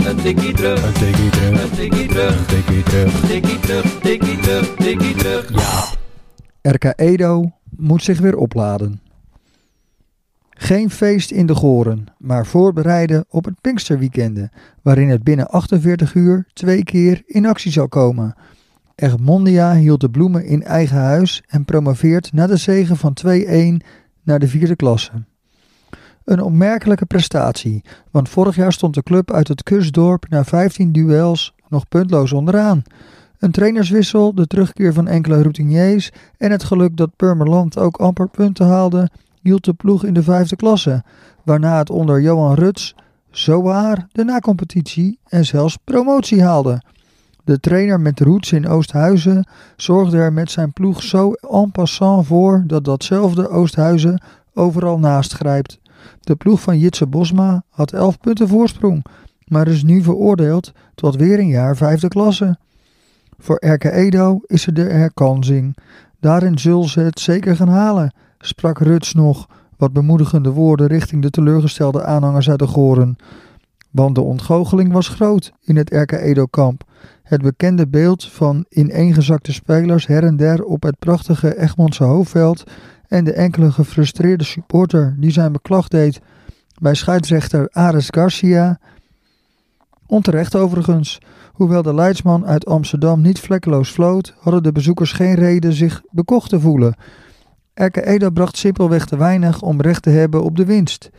Een tikkie terug, een tikkie terug, een tikkie terug, een tikkie terug, tikkie terug, tikkie terug, tikkie terug. Ja. RK Edo moet zich weer opladen. Geen feest in de Goren, maar voorbereiden op het Pinksterweekende, waarin het binnen 48 uur twee keer in actie zal komen. Egmondia hield de bloemen in eigen huis en promoveert na de zege van 2-1 naar de vierde klasse. Een opmerkelijke prestatie, want vorig jaar stond de club uit het kustdorp na 15 duels nog puntloos onderaan. Een trainerswissel, de terugkeer van enkele routiniers en het geluk dat Purmerland ook amper punten haalde, hield de ploeg in de vijfde klasse, waarna het onder Johan Ruts zowaar de nacompetitie en zelfs promotie haalde. De trainer met roots in Oosthuizen zorgde er met zijn ploeg zo en passant voor dat datzelfde Oosthuizen overal naast grijpt. De ploeg van Jitse Bosma had 11 punten voorsprong, maar is nu veroordeeld tot weer een jaar vijfde klasse. Voor RK Edo is er de herkansing. Daarin zullen ze het zeker gaan halen, sprak Ruts nog, wat bemoedigende woorden richting de teleurgestelde aanhangers uit de Goren. Want de ontgoocheling was groot in het RK Edo-kamp. Het bekende beeld van ineengezakte spelers her en der op het prachtige Egmondse hoofdveld en de enkele gefrustreerde supporter die zijn beklag deed bij scheidsrechter Ares Garcia. Onterecht overigens. Hoewel de leidsman uit Amsterdam niet vlekkeloos floot, hadden de bezoekers geen reden zich bekocht te voelen. Edo bracht simpelweg te weinig om recht te hebben op de winst.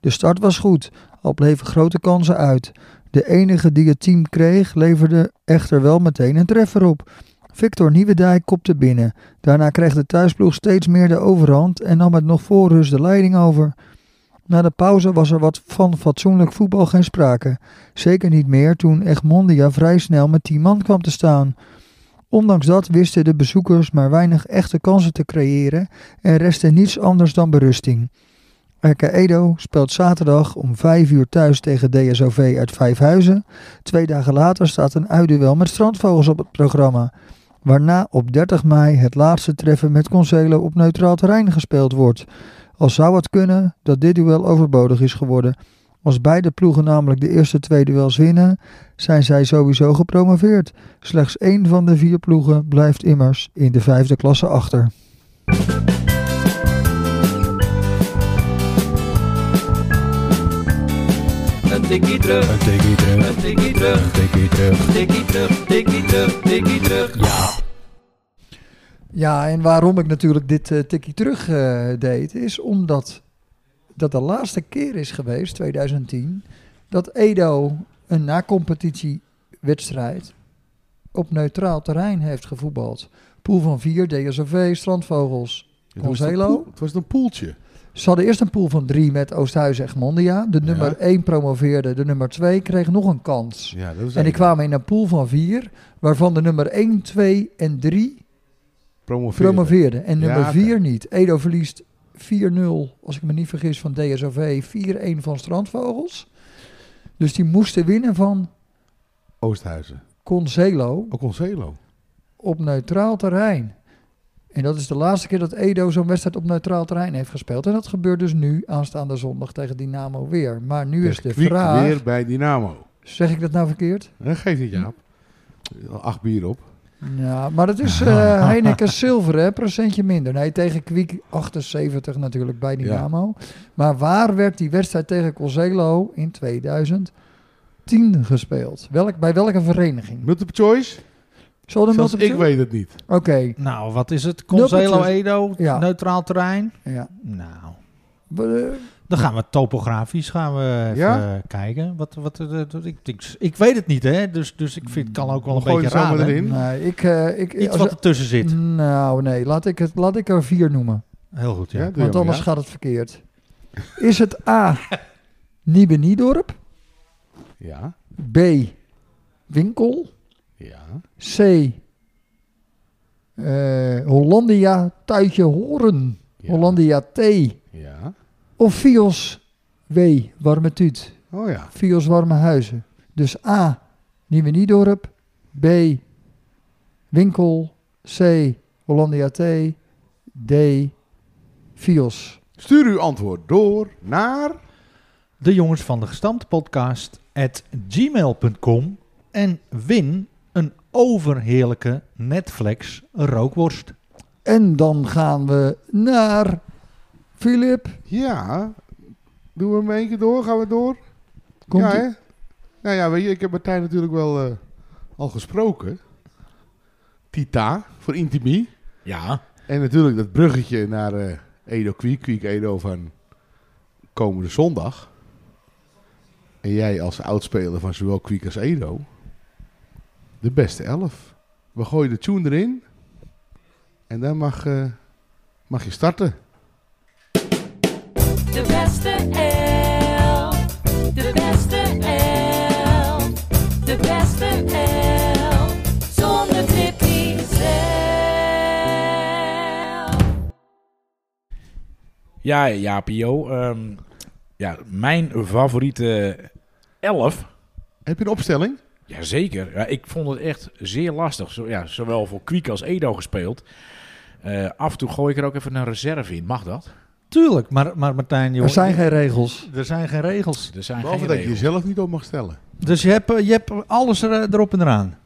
De start was goed, al bleven grote kansen uit. De enige die het team kreeg, leverde echter wel meteen een treffer op. Victor Nieuwendijk kopte binnen. Daarna kreeg de thuisploeg steeds meer de overhand en nam het nog voor de leiding over. Na de pauze was er wat van fatsoenlijk voetbal geen sprake. Zeker niet meer toen Egmondia vrij snel met 10 man kwam te staan. Ondanks dat wisten de bezoekers maar weinig echte kansen te creëren en restte niets anders dan berusting. RK Edo speelt zaterdag om 5 uur thuis tegen DSOV uit Vijfhuizen. Twee dagen later staat een uitduel met strandvogels op het programma. Waarna op 30 mei het laatste treffen met Concelo op neutraal terrein gespeeld wordt. Al zou het kunnen dat dit duel overbodig is geworden. Als beide ploegen namelijk de eerste twee duels winnen, zijn zij sowieso gepromoveerd. Slechts één van de vier ploegen blijft immers in de vijfde klasse achter. Een tikkie terug, Een tikkie terug, een tikkie terug, een tikkie terug. tikkie terug, tikkie terug, tikkie terug. Ja. Ja, en waarom ik natuurlijk dit eh, tikkie terug eh, deed, is omdat dat de laatste keer is geweest, 2010, dat Edo een na-competitiewedstrijd op neutraal terrein heeft gevoetbald. Pool van 4, DSOV, Strandvogels, poel- Het was een poeltje. Ze hadden eerst een pool van 3 met Oosthuizen Egmondia. De nummer 1 promoveerde, de nummer 2 kreeg nog een kans. Ja, dat was En die kwamen in een pool van 4, waarvan de nummer 1, 2 en 3 promoveerde. promoveerde. En nummer oké. 4 niet. Edo verliest 4-0, als ik me niet vergis, van DSOV. 4-1 van Strandvogels. Dus die moesten winnen van Oosthuizen. Concelo Ook Concelo. op neutraal terrein. En dat is de laatste keer dat Edo zo'n wedstrijd op neutraal terrein heeft gespeeld. En dat gebeurt dus nu, aanstaande zondag, tegen Dynamo weer. Maar nu is de vraag... weer bij Dynamo. Zeg ik dat nou verkeerd? Dat geeft niet, Jaap. Acht bier op. Ja, maar het is eh Heineken Silver, hè? Procentje minder. Nee, tegen Kwiek 78 natuurlijk bij Dynamo. Maar waar werd die wedstrijd tegen Concelo in 2010 gespeeld? Welk, bij welke vereniging? Multiple choice? Zal de Zelfs multiple ik weet het niet. Oké, Nou, wat is het? Nulpertjes. Edo, Ja. neutraal terrein. ja. Nou, eh, dan gaan we topografisch gaan we even Ja? eh, kijken. Wat, wat, eh, dat- ik, ik, ik weet het niet, hè? Dus, dus ik vind het kan ook wel een Gooi beetje raar. erin. nee, ik, eh, ik, Iets als- wat ertussen zit. Nou, nee, laat ik, het, laat ik er vier noemen. Heel goed, ja. Want anders gaat het verkeerd. Is het A. Nieuwe Niedorp? ja. B. Winkel? Ja. C. eh, Hollandia Tuitje Horen. Ja. Hollandia T. Ja. Of Fios W. Warme Tuut. Oh ja. Fios Warme Huizen. Dus A. Nieuwe Niedorp. B. Winkel. C. Hollandia T. D. Fios. Stuur uw antwoord door naar... De jongens van de gestampte podcast at gmail.com en win een overheerlijke Netflix rookworst. En dan gaan we naar Filip. Ja. Doen we hem één keer door? Gaan we door? Komt ja, hè? Nou ja, weet je, ik heb Martijn natuurlijk wel eh, al gesproken. Tita, voor Intimie. Ja, En natuurlijk dat bruggetje naar eh, Edo Kwiek, Kwiek Edo van komende zondag. En jij als oudspeler van zowel Kwiek als Edo. De beste elf. We gooien de tune erin. En dan mag, eh, mag je starten. De beste elf. De beste elf. De beste elf. Zonder Tippy zelf. ja, ja Pio. ehm, ja, mijn favoriete elf. Heb je een opstelling? Jazeker. Ja, ik vond het echt zeer lastig. Zo, ja, zowel voor Kwiek als Edo gespeeld. Eh, af en toe gooi ik er ook even een reserve in. Mag dat? Tuurlijk, maar, maar Martijn, joh, Er zijn geen regels. er zijn geen regels. Er zijn Behalve geen dat je regels. jezelf niet op mag stellen. Dus je hebt, eh, je hebt alles er, erop en eraan.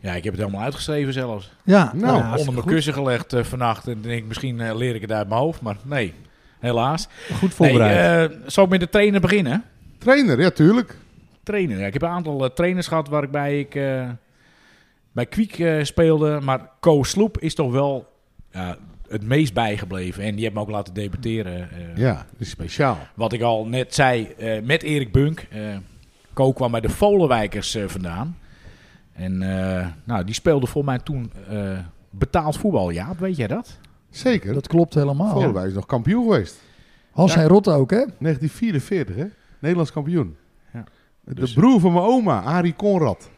Ja, ik heb het helemaal uitgeschreven zelfs. Ja, Nou, ja, Onder hartstikke mijn goed. kussen gelegd eh, vannacht. En denk ik, misschien eh, leer ik het uit mijn hoofd. Maar nee, helaas. Goed voorbereid. Nee, eh, zal ik met de trainer beginnen? Trainer, ja tuurlijk. Trainer. Ja, ik heb een aantal eh, trainers gehad waarbij ik eh, bij Kwiek eh, speelde. Maar Co Sloep is toch wel het meest bijgebleven. En die heeft me ook laten debuteren. eh, Ja, dat is speciaal. Wat ik al net zei, eh, met Erik Bunk. eh, Ko kwam bij de Volenwijkers eh, vandaan. En eh, nou, die speelde voor mij toen eh, betaald voetbal. Ja, weet jij dat? Zeker. Dat klopt helemaal. Volendijk is nog kampioen geweest. Hans Ja. en Rotte ook, hè? 1944, hè? Nederlands kampioen. Ja. De Dus- broer van mijn oma, Arie Conrad.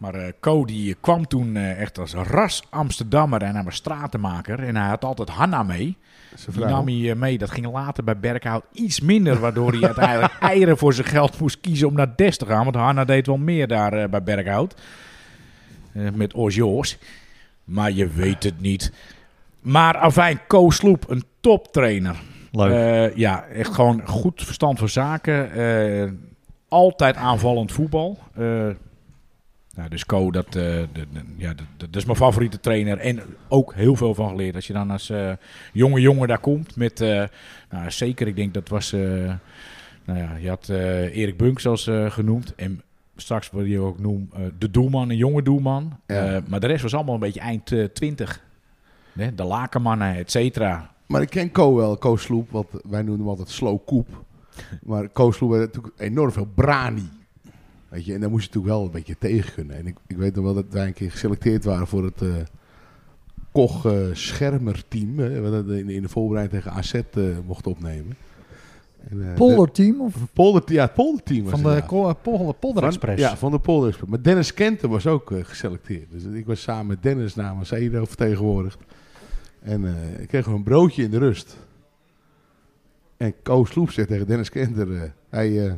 Maar eh Co die kwam toen eh, echt als ras Amsterdammer en hij was stratenmaker. En hij had altijd Hanna mee. Die nam hij eh, mee. Dat ging later bij Berkhout iets minder. Waardoor hij uiteindelijk eieren voor zijn geld moest kiezen om naar Des te gaan. Want Hanna deed wel meer daar bij Berkhout. Met Osjoos. Maar je weet het niet. Maar afijn, Co Sloep, een toptrainer. Leuk. Ja, echt gewoon goed verstand van zaken. Altijd aanvallend voetbal. Nou, dus Co, dat, eh, de- de- ja, dat, dat is mijn favoriete trainer. En ook heel veel van geleerd. Als je dan als eh, jonge jongen daar komt. Met, eh, nou, zeker, ik denk dat was... nou ja, je had Erik Bunk zoals eh, genoemd. En straks wat je ook noemt, eh, de doelman, een jonge doelman. Ja. Maar de rest was allemaal een beetje eind 20. Hè, de lakenmannen, et cetera. Maar ik ken Ko wel, Ko Sloep, want wij noemen hem altijd Slow Koep. Maar Ko Sloep had natuurlijk enorm veel brani. Weet je, en daar moest je natuurlijk wel een beetje tegen kunnen. En ik, ik weet nog wel dat wij een keer geselecteerd waren voor het eh Koch eh, Schermer team. Hè, wat in, in de voorbereiding tegen AZ eh mocht opnemen. En, eh, Polderteam of... de- Polder, ja, het polderteam was Van de Polder, Express. Ja, van de Polder Express. Maar Dennis Kenten was ook geselecteerd. Dus ik was samen met Dennis namens Edo vertegenwoordigd. En ik kreeg een broodje in de rust. En Koos Sloep zegt tegen Dennis Kenter... eh,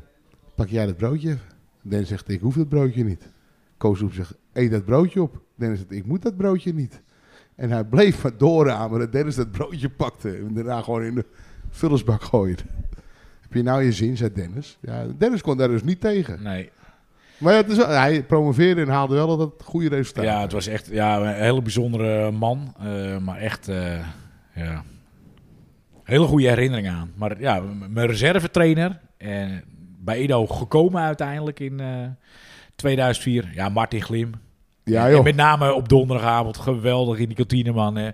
pak jij dat broodje Dennis zegt, ik hoef dat broodje niet. Koos zegt, eet dat broodje op. Dennis zegt, ik moet dat broodje niet. En hij bleef maar dat Dennis dat broodje pakte. En daarna gewoon in de vullersbak gooide. Heb je nou je zin, zei Dennis. Ja, Dennis kon daar dus niet tegen. Nee, Maar ja, hij promoveerde en haalde wel dat goede resultaat. Ja, het was echt ja, een hele bijzondere man. eh, maar echt, eh, ja, hele goede herinnering aan. Maar ja, mijn reservetrainer. En bij Edo gekomen uiteindelijk in eh, 2004. Ja, Martin Glim. Ja, En joh. met name op donderdagavond geweldig in die kantine, man. eh.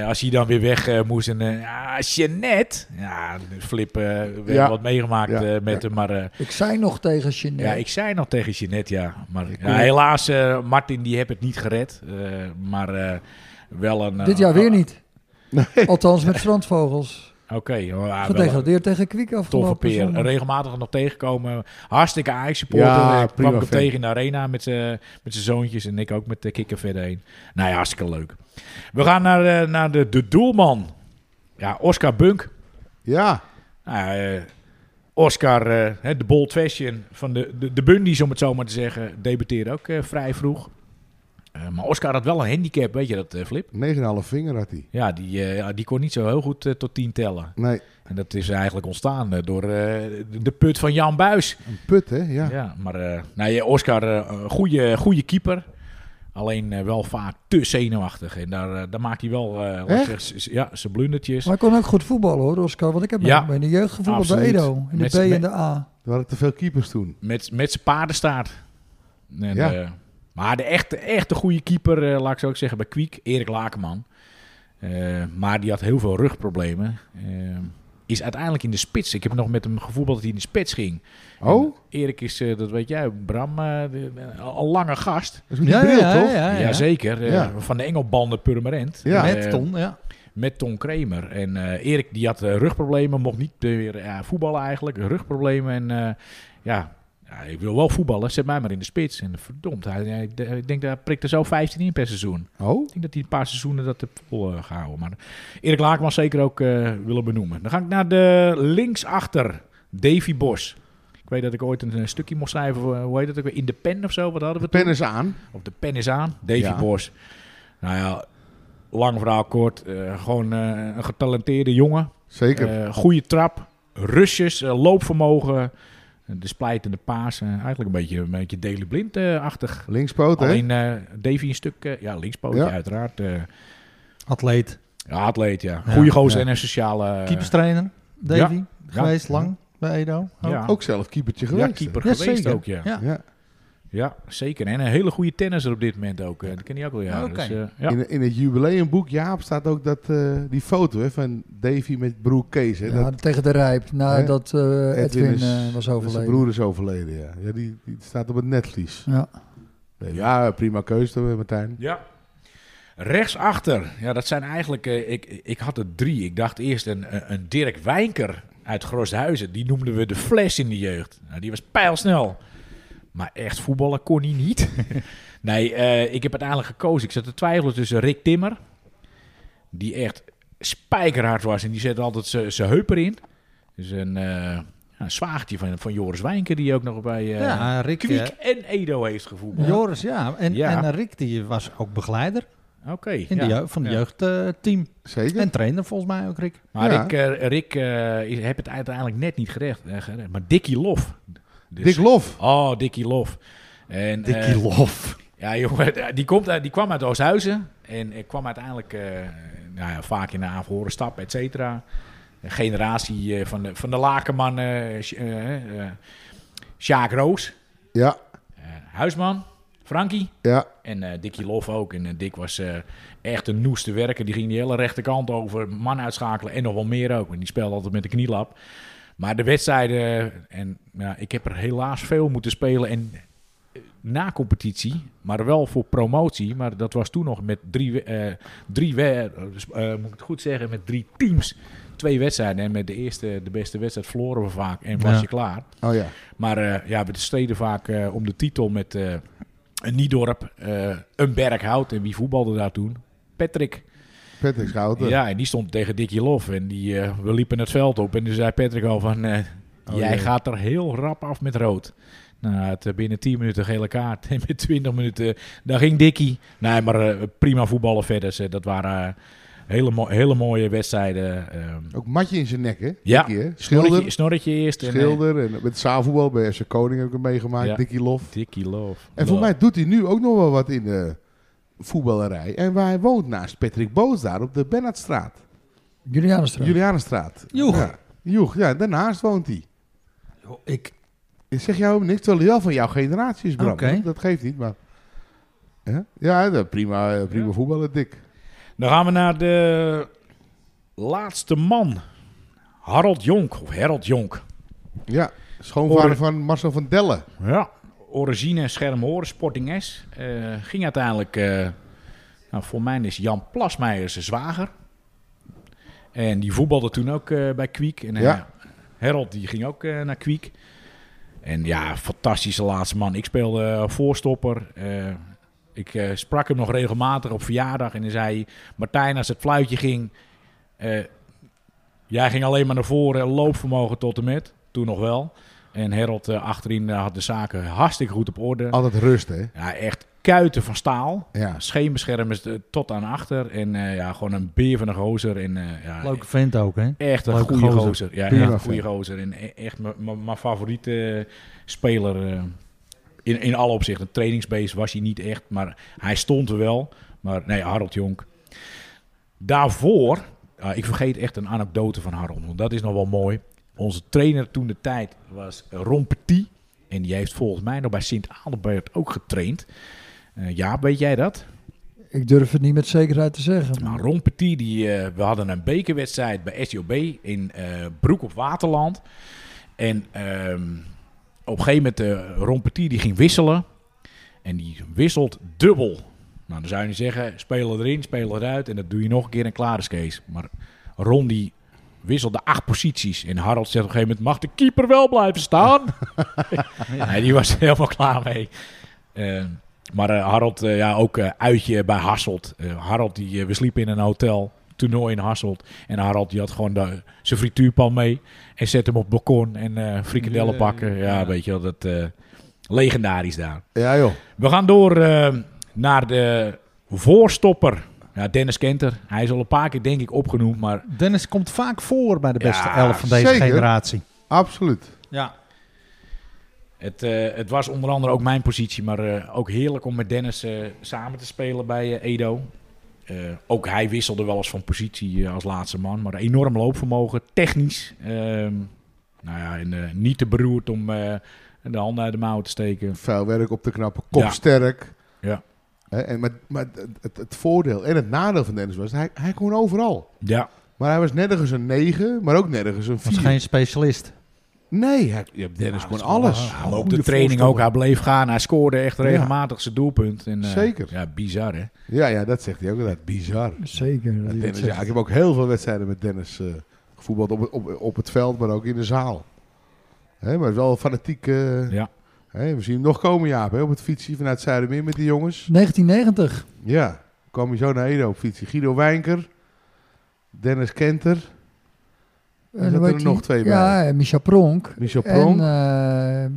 Eh, als hij dan weer weg eh, moest. En uh, ja, Jeannette. Ja, Flip, eh, we hebben Ja. wat meegemaakt Ja, eh, met hem. Maar eh, Ik zei nog tegen Jeanette. ja, ik zei nog tegen Jeanette, ja. Maar helaas, eh, Martin, die heeft het niet gered. Eh, maar eh, wel een... eh, Dit jaar weer niet. Nee. Althans met strandvogels. Oké, een Gedegradeerd tegen Kwiek toffe afgelopen peer. zondag. Regelmatig nog tegenkomen. Hartstikke Ajax-supporter. Ja, ik prima kwam hem tegen in de arena met zijn zoontjes. En ik ook met de kikker verder heen. Nou ja, hartstikke leuk. We gaan naar, de- naar de, de doelman. Ja, Oscar Bunk. Ja, Nou, eh, Oscar, eh, hè, de bold fashion van de, de, de Bundy's, om het zo maar te zeggen, debuteerde ook eh, vrij vroeg. Eh, maar Oscar had wel een handicap, weet je dat, eh, Flip? 9,5 vinger had hij. Ja, die, eh, ja, die kon niet zo heel goed tot 10 tellen. Nee, En dat is eigenlijk ontstaan door eh, de, put van Jan Buis. een put hè, ja. Ja, maar eh, nou, ja, Oscar, eh, een goede, goede keeper. Alleen wel vaak te zenuwachtig. En daar, daar maakt hij wel eh, s- ja, zijn blundertjes. Maar hij kon ook goed voetballen hoor, Oscar. Want ik heb Ja, hem in de jeugd gevoetbald bij. Edo. In de Met B en de A. Er waren te veel keepers toen. Met, met zijn paardenstaart. En, Ja. eh, maar de echte, echte goede keeper, eh, laat ik zo ook zeggen, bij Kwiek, Erik Lakenman. Eh, maar die had heel veel rugproblemen. Eh, is uiteindelijk in de spits. Ik heb nog met hem gevoetbald dat hij in de spits ging. Oh, En Erik is, eh, dat weet jij, Bram, eh, al lange gast. dat is die bril toch? Ja. Jazeker. eh, Ja. van de Engelbanden Purmerend. Ja. Met Ton, ja. met Ton Kremer. En eh, Erik die had eh, rugproblemen, mocht niet meer ja, voetballen eigenlijk. Rugproblemen en eh, ja, ja, ik wil wel voetballen, zet mij maar in de spits. En verdomd, hij, ik denk dat hij prikt er zo 15 in per seizoen. Oh, Ik denk dat hij een paar seizoenen dat heeft vol eh, gehouden. Maar Erik Laakman zeker ook eh, willen benoemen. Dan ga ik naar de linksachter, Davy Bos. Ik weet dat ik ooit een, eh, stukje mocht schrijven, voor, hoe heet dat ook weer, in de pen of zo, wat hadden we de pen is aan. Of de pen is aan, Davy Ja. Bos. Nou ja, lang verhaal kort. gewoon een getalenteerde jongen. Zeker. Goede trap, rusjes, loopvermogen. De splijtende paas. eh, eigenlijk een beetje, een beetje Daily Blind-achtig. Linkspoot hè. Alleen eh, Davy een stuk, eh, ja, linkspootje Ja. uiteraard. eh, Atleet. ja, atleet, ja. Ja, Goede gozer ja. en een sociale... Keeperstrainer. Davy. Ja. Geweest Ja. lang bij Edo. Ook. Ja. Ook zelf keepertje ja, geweest. keeper Ja, geweest zeker. ook, ja. Ja. zeker. En een hele goede tennisser op dit moment ook. eh, Dat ken je ook wel, ja. Oké. Dus, eh, ja. In, in het jubileumboek, Jaap, staat ook dat, eh, die foto hè, van Davy met broer Kees. Hè, Ja, dat tegen de rijp, nadat eh, Edwin, is- eh, was dat zijn overleden. broer is overleden, ja. ja die, die staat op het netvlies. Ja. Ja, prima keuze, Martijn. Ja. Rechtsachter. Ja, dat zijn eigenlijk... ik, ik had er drie. Ik dacht eerst een, een- een Dirk Wijnker uit Groshuizen. Die noemden we de fles in de jeugd. Nou, die was pijlsnel. Maar echt voetballen kon hij niet. nee, eh, ik heb uiteindelijk gekozen. Ik zat te twijfelen tussen Rick Timmer. Die echt spijkerhard was. En die zette altijd zijn zijn heup erin. Dus een, eh ja, een zwaagtje van, van Joris Wijnker. Die ook nog bij eh ja, Rick. Kwiek en Edo heeft gevoetbald. Joris, ja. En, Ja. en Rick die was ook begeleider Oké. in ja. de jeugd, van Ja. jeugdteam. Zeker? en trainer volgens mij ook, Rick. Maar Ja. Rick, Rick is- heb het uiteindelijk net niet gerecht. gered. maar Dickie Lof. Dus- Dick Lof. Oh, Dickie Lof. En, eh, Lof. ja, jongen, die, komt, uit- die kwam uit Oosthuizen. En eh, kwam uiteindelijk eh, nou ja, vaak in de Averhoren stap, et cetera. Een generatie eh, van, de, van de Lakenman, eh Sj- eh, eh, Sjaak Roos, Ja, eh, Huisman, Frankie. ja. En eh Dickie Lof ook. En eh, Dick was eh, echt een noeste werker. Die ging die hele rechterkant over, man uitschakelen en nog wel meer ook. En die speelde altijd met de knielap. Maar de wedstrijden, en ja, ik heb er helaas veel moeten spelen. En eh, na competitie, maar wel voor promotie. Maar dat was toen nog met drie, eh, drie we- eh, moet ik het goed zeggen, met drie teams. Twee wedstrijden. En met de eerste, de beste wedstrijd verloren we vaak. En was Ja. je klaar. Oh ja. Maar ja, we streden vaak om de titel met een Niedorp, een Berghout. En wie voetbalde daar toen? Patrick. Patrick Schouten. Ja, en die stond tegen Dickie Lof. En die, eh, we liepen het veld op. En toen zei Patrick al van... eh, Oh, jij jee. gaat er heel rap af met rood. Nou, het, eh, binnen 10 minuten gele kaart. En met 20 minuten, daar ging Dickie. Nee, maar prima voetballen verder. Dat waren hele, mo- hele mooie wedstrijden. ehm. Ook matje in zijn nek, hè? ja, Dickie, hè? snorretje, Schilder. snorretje eerst. En, Schilder. En met zaalvoetbal bij FC Koning heb ik hem meegemaakt. Ja. Dickie Lof. Dickie Lof. En voor mij doet hij nu ook nog wel wat in de voetballerij. En waar hij woont naast Patrick Boos daar op de Bernhardstraat. Julianenstraat. Julianenstraat. Joeg. Ja. Joeg, ja. Daarnaast woont hij. Ik, Ik zeg jou niks, terwijl hij wel van jouw generatie is, Bram. Oké. Dat, geeft niet, maar... Ja, ja dat- prima, eh, prima voetballer, Dick. Dan gaan we naar de laatste man. Harold Jonk, of Harold Jonk. Ja, schoonvader van Marcel van Dellen. Ja. Origine Schermhoren, Sporting S. Eh, ging uiteindelijk... eh, nou, voor mij is Jan Plasmeijer zijn zwager. En die voetbalde toen ook eh, bij Kwiek. En Ja. Harold die ging ook naar Kwiek. En ja, fantastische laatste man. Ik speelde voorstopper. Ik sprak hem nog regelmatig op verjaardag. En dan zei hij... Martijn, als het fluitje ging... jij ging alleen maar naar voren. Loopvermogen tot en met. Toen nog wel. En Harold eh, achterin eh, had de zaken hartstikke goed op orde. Altijd rust, hè? Ja, echt kuiten van staal. Ja. Scheenbeschermers eh, tot aan achter. En eh, ja, gewoon een beer van een gozer. En, eh, ja, leuke vent ook, hè? Echt een leuke goede gozer. gozer. Ja, echt een goede gozer. En e- echt mijn- favoriete speler. eh, in, in alle opzichten. Trainingsbeest was hij niet echt. Maar hij stond er wel. Maar nee, Harold Jonk. Daarvoor, ah, ik vergeet echt een anekdote van Harold. Want dat is nog wel mooi. Onze trainer toen de tijd was Ron Petit. En die heeft volgens mij nog bij Sint-Adelbert ook getraind. Eh ja, weet jij dat? Ik durf het niet met zekerheid te zeggen. Maar Ron Petit, die, eh, we hadden een bekerwedstrijd bij SJOB in eh, Broek op Waterland. En ehm, op een gegeven moment, Ron Petit die ging wisselen. En die wisselt dubbel. Nou, dan zou je niet zeggen, spelen erin, spelen eruit. En dat doe je nog een keer en klaar is Kees. Maar Ron die wisselde acht posities. En Harold zegt op een gegeven moment, mag de keeper wel blijven staan? nee, die was er helemaal klaar mee. Eh, maar eh, Harold, eh, ja, ook uitje bij Hasselt. Harold, die, we sliepen in een hotel, toernooi in Hasselt. En Harold, die had gewoon de, zijn frituurpan mee. En zette hem op het balkon en frikandellen pakken. Ja, ja. weet je wel, dat legendarisch daar. Ja, joh. We gaan door naar de voorstopper. Ja, Dennis Kenter. Hij is al een paar keer denk ik opgenoemd, maar Dennis komt vaak voor bij de beste Ja, elf van deze zeker. generatie. Absoluut. Ja. Het, eh, het was onder andere ook mijn positie, maar eh, ook heerlijk om met Dennis eh, samen te spelen bij Edo. Eh, ook hij wisselde wel eens van positie als laatste man, maar enorm loopvermogen, technisch. ehm, nou ja, en, eh, niet te beroerd om eh, de handen uit de mouwen te steken. Vuil werk op te knappen, kopsterk. Ja. Hè, en maar maar het, voordeel en het nadeel van Dennis was, hij, hij kon overal. Ja, Maar hij was nergens een 9, maar ook nergens een 4. Was geen specialist. Nee, hij, ja, Dennis Ja, kon is wel, alles. Goeie op de training ook. Hij bleef gaan. Hij scoorde echt regelmatig zijn doelpunt. En, eh, Zeker. Ja, bizar hè. Ja, ja, dat zegt hij ook inderdaad. Bizar. Zeker. Ja, hij Dennis, ja, ik heb ook heel veel wedstrijden met Dennis eh gevoetbald op, het- op, op het veld, maar ook in de zaal. Hè, maar wel fanatiek. eh, Ja. Hè, we zien hem nog komen, Jaap, hè, op het fietsje vanuit Zuidermeer met die jongens. 1990. Ja, kwam hij zo naar Edo op fietsje. Guido Wijnker, Dennis Kenter, En hoe er nog die? twee bij. Ja, en Michel Pronk. Michel Pronk. En,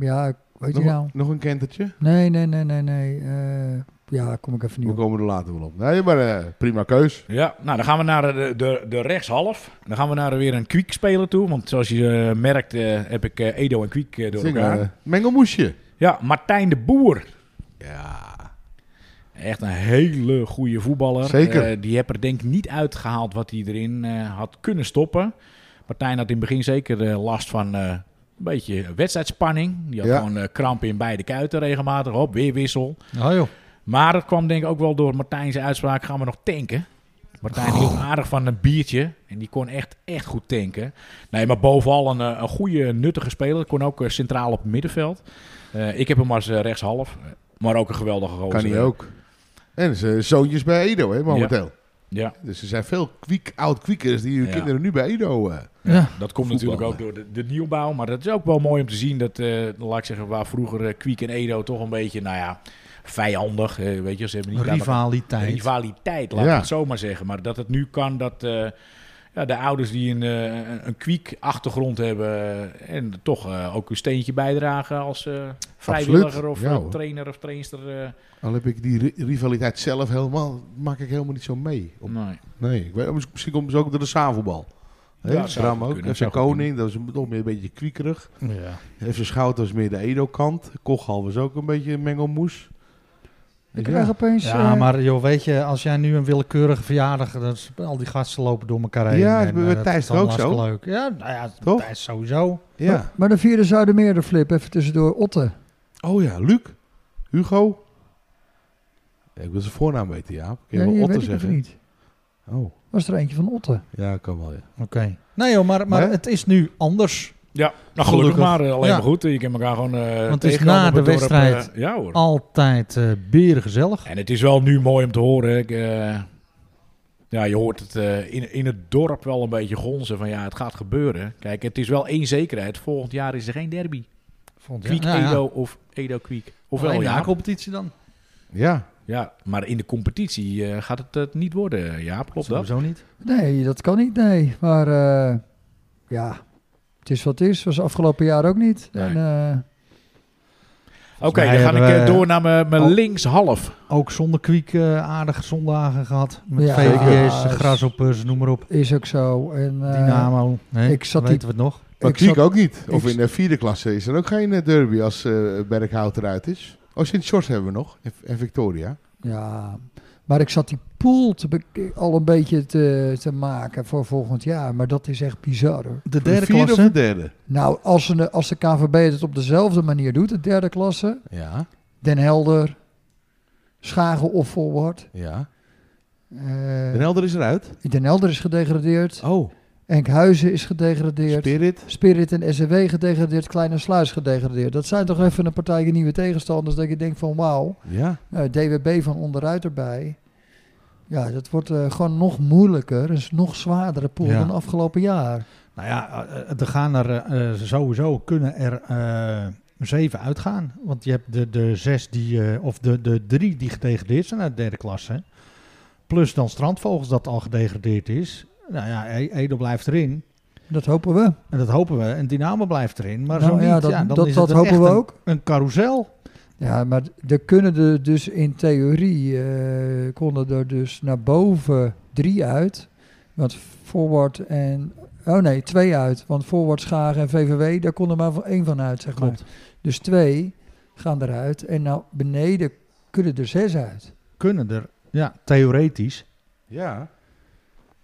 eh, ja, weet je nou? nog een kentertje. Nee, nee, nee, nee, nee. eh, ja, kom ik even niet We komen er later wel op. Nee, maar eh, prima keus. Ja, nou dan gaan we naar de, de, de rechtshalf. Dan gaan we naar weer een Kwiek speler toe. Want zoals je eh, merkt eh, heb ik eh, Edo en Kwiek eh, door Zing, elkaar. eh, mengelmoesje. Ja, Martijn de Boer. Ja. Echt een hele goede voetballer. Zeker. Eh, die heb er denk ik niet uitgehaald wat hij erin eh, had kunnen stoppen. Martijn had in het begin zeker eh, last van eh, een beetje wedstrijdspanning. Die had Ja. gewoon eh, krampen in beide kuiten regelmatig op. Weer wissel. Oh joh. Maar dat kwam denk ik ook wel door Martijn's uitspraak. Gaan we nog tanken? Martijn hield aardig van een biertje. En die kon echt, echt goed tanken. Nee, maar bovenal een, een goede, nuttige speler. Kon ook centraal op het middenveld. Eh, ik heb hem als eh, rechtshalf. eh, Maar ook een geweldige gozer. Kan hij ook. En zijn zoontjes bij Edo, hè, momenteel. Ja, Dus er zijn veel kwiek, oud-kwiekers die hun Ja. kinderen nu bij Edo... eh, Ja. dat komt Voetballen. natuurlijk ook door de, de nieuwbouw. Maar dat is ook wel mooi om te zien dat, eh, laat ik zeggen, waar vroeger eh, Kwiek en Edo toch een beetje, nou ja, vijandig, eh, weet je, ze hebben niet Rivaliteit. rivaliteit, laat Ja. ik het zo maar zeggen. Maar dat het nu kan dat eh, ja, de ouders die een, eh, een, een kwiek achtergrond hebben en toch eh, ook een steentje bijdragen als eh, vrijwilliger of Ja, trainer of trainster. eh, Al heb ik die ri- rivaliteit zelf helemaal... maak ik helemaal niet zo mee. Op- nee. nee, ik weet, misschien komt het ook door de zaalvoetbal. Hè, Ja, Bram ook. kunnen, goed Koning, dat was toch meer een beetje kwiekerig. Ja. FC Schouten was meer de Edo-kant. Kochal was ook een beetje een mengelmoes. Ik Dus krijg ja. opeens... Ja, eh, maar joh, weet je, als jij nu een willekeurige verjaardag, dan is, al die gasten lopen door elkaar heen. Ja, en, eh, dat Thijs is ook zo? Leuk. Ja, nou ja, Toch? Thijs sowieso. Ja. Maar de vierde Zuidermeer, de flip, even tussendoor. Otte. Oh ja, Luc. Hugo. Ja, ik wil zijn voornaam weten, Jaap. Kun je Nee, wel weet zeggen? niet. Oh, Was er eentje van Otte? ja, kan wel, ja. Oké. Nee joh, maar, maar het is nu anders. Ja, nou gelukkig, Gelukkig. maar. eh, alleen Ja. maar goed. Je kan elkaar gewoon eh Want het is na de het dorp, wedstrijd eh, ja hoor. Altijd eh beren gezellig. En het is wel nu mooi om te horen. Ik, eh, ja, je hoort het eh, in, in het dorp wel een beetje gonzen van ja, het gaat gebeuren. Kijk, het is wel één zekerheid. Volgend jaar is er geen derby. Vond Kwiek ja, ja. Edo of Edo Kwiek. Ofwel Alleen ja. competitie dan? Ja, Ja, maar in de competitie eh, gaat het het niet worden. Ja, klopt dat? Sowieso niet. Nee, dat kan niet, nee. Maar eh, ja, het is wat het is. Was afgelopen jaar ook niet. Nee. En, eh, Oké, dan ga ik eh, door naar mijn mijn linkshalf. Ook zonder kwiek eh, aardige zondagen gehad. Met Ja, VVS, zeker. Grasshoppers, noem maar op. is ook zo. En, eh, Dynamo. Nee, ik zat weten die- we het nog. maar Kwiek ook niet. Of in de vierde klasse is er ook geen derby als eh Berghout eruit is. Oh, Sint-George hebben we nog. En, en Victoria. Ja, maar ik zat die pool te al een beetje te, te maken voor volgend jaar. Maar dat is echt bizar hoor. De derde vierde klasse. of de derde? Nou, als, ze, als de KVB het op dezelfde manier doet, de derde klasse. Ja, Den Helder, Schagen of Forward. ja. eh, Den Helder is eruit. Den Helder is gedegradeerd. Oh, Enkhuizen is gedegradeerd. Spirit. Spirit en SCW gedegradeerd. Kleine Sluis gedegradeerd. Dat zijn toch even een partij nieuwe tegenstanders dat je denkt van wauw. Ja. Nou, DWB van onderuit erbij. Ja, dat wordt eh, gewoon nog moeilijker. Het is nog zwaardere pool Ja. dan afgelopen jaar. Nou ja, eh, er gaan er eh, eh, sowieso kunnen er eh, zeven uitgaan. Want je hebt de, de zes die, eh, of de, de drie die gedegradeerd zijn uit de derde klasse. Plus dan Strandvogels dat al gedegradeerd is. Nou ja, E- Edo blijft erin. Dat hopen we. En dat hopen we. En Dynamo blijft erin. Maar Nou zo niet. ja, dat, ja, dan dat, is dat een hopen we echt een- ook. Een carousel. Ja, maar er kunnen er dus in theorie eh, konden er dus naar boven drie uit. Want forward en oh nee, twee uit. Want forward Schagen en VVW, daar kon er maar van één van uit, zeg maar. Klopt. Dus twee gaan eruit. En nou beneden kunnen er zes uit. Kunnen er, ja, theoretisch. Ja.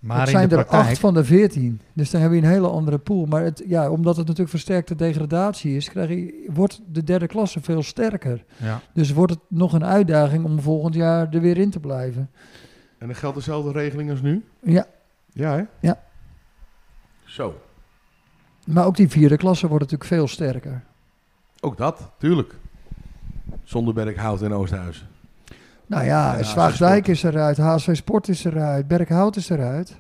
Maar zijn er praktijk, acht van de veertien. Dus dan heb je een hele andere pool. Maar het, ja, omdat het natuurlijk versterkte degradatie is, krijg je, wordt de derde klasse veel sterker. ja. Dus wordt het nog een uitdaging om volgend jaar er weer in te blijven. En dan geldt dezelfde regeling als nu? Ja, Ja, hè? Ja. Zo. maar ook die vierde klasse wordt natuurlijk veel sterker. Ook dat, tuurlijk. Zonderberg, Hout en Oosthuizen. Nou ja, HSV is eruit, HSV Sport is eruit, Berkhout is eruit.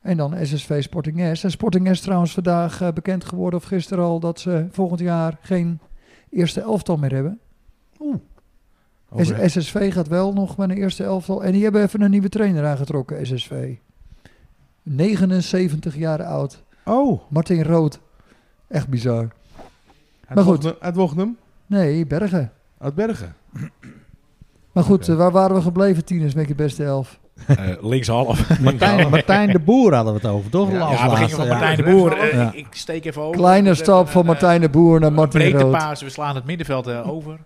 En dan SSV Sporting S. En Sporting S trouwens vandaag eh, bekend geworden, of gisteren al, dat ze volgend jaar geen eerste elftal meer hebben. S- SSV gaat wel nog met een eerste elftal. En die hebben even een nieuwe trainer aangetrokken, SSV. 79 jaar oud. Oh, Martin Rood. Echt bizar. uit Maar goed. Uit? Nee, Bergen. Uit Bergen. Maar goed, eh, waar waren we gebleven, tieners, met je beste elf? Eh, linkshalf. Martijn, Martijn de Boer hadden we het over, toch? Ja, Ja, we gingen laatste, van ja. Martijn de Boer. Eh, Ja. ik, ik steek even over. Kleine Dat stap van Martijn de Boer naar Breekte Rood. paas, we slaan het middenveld eh, over.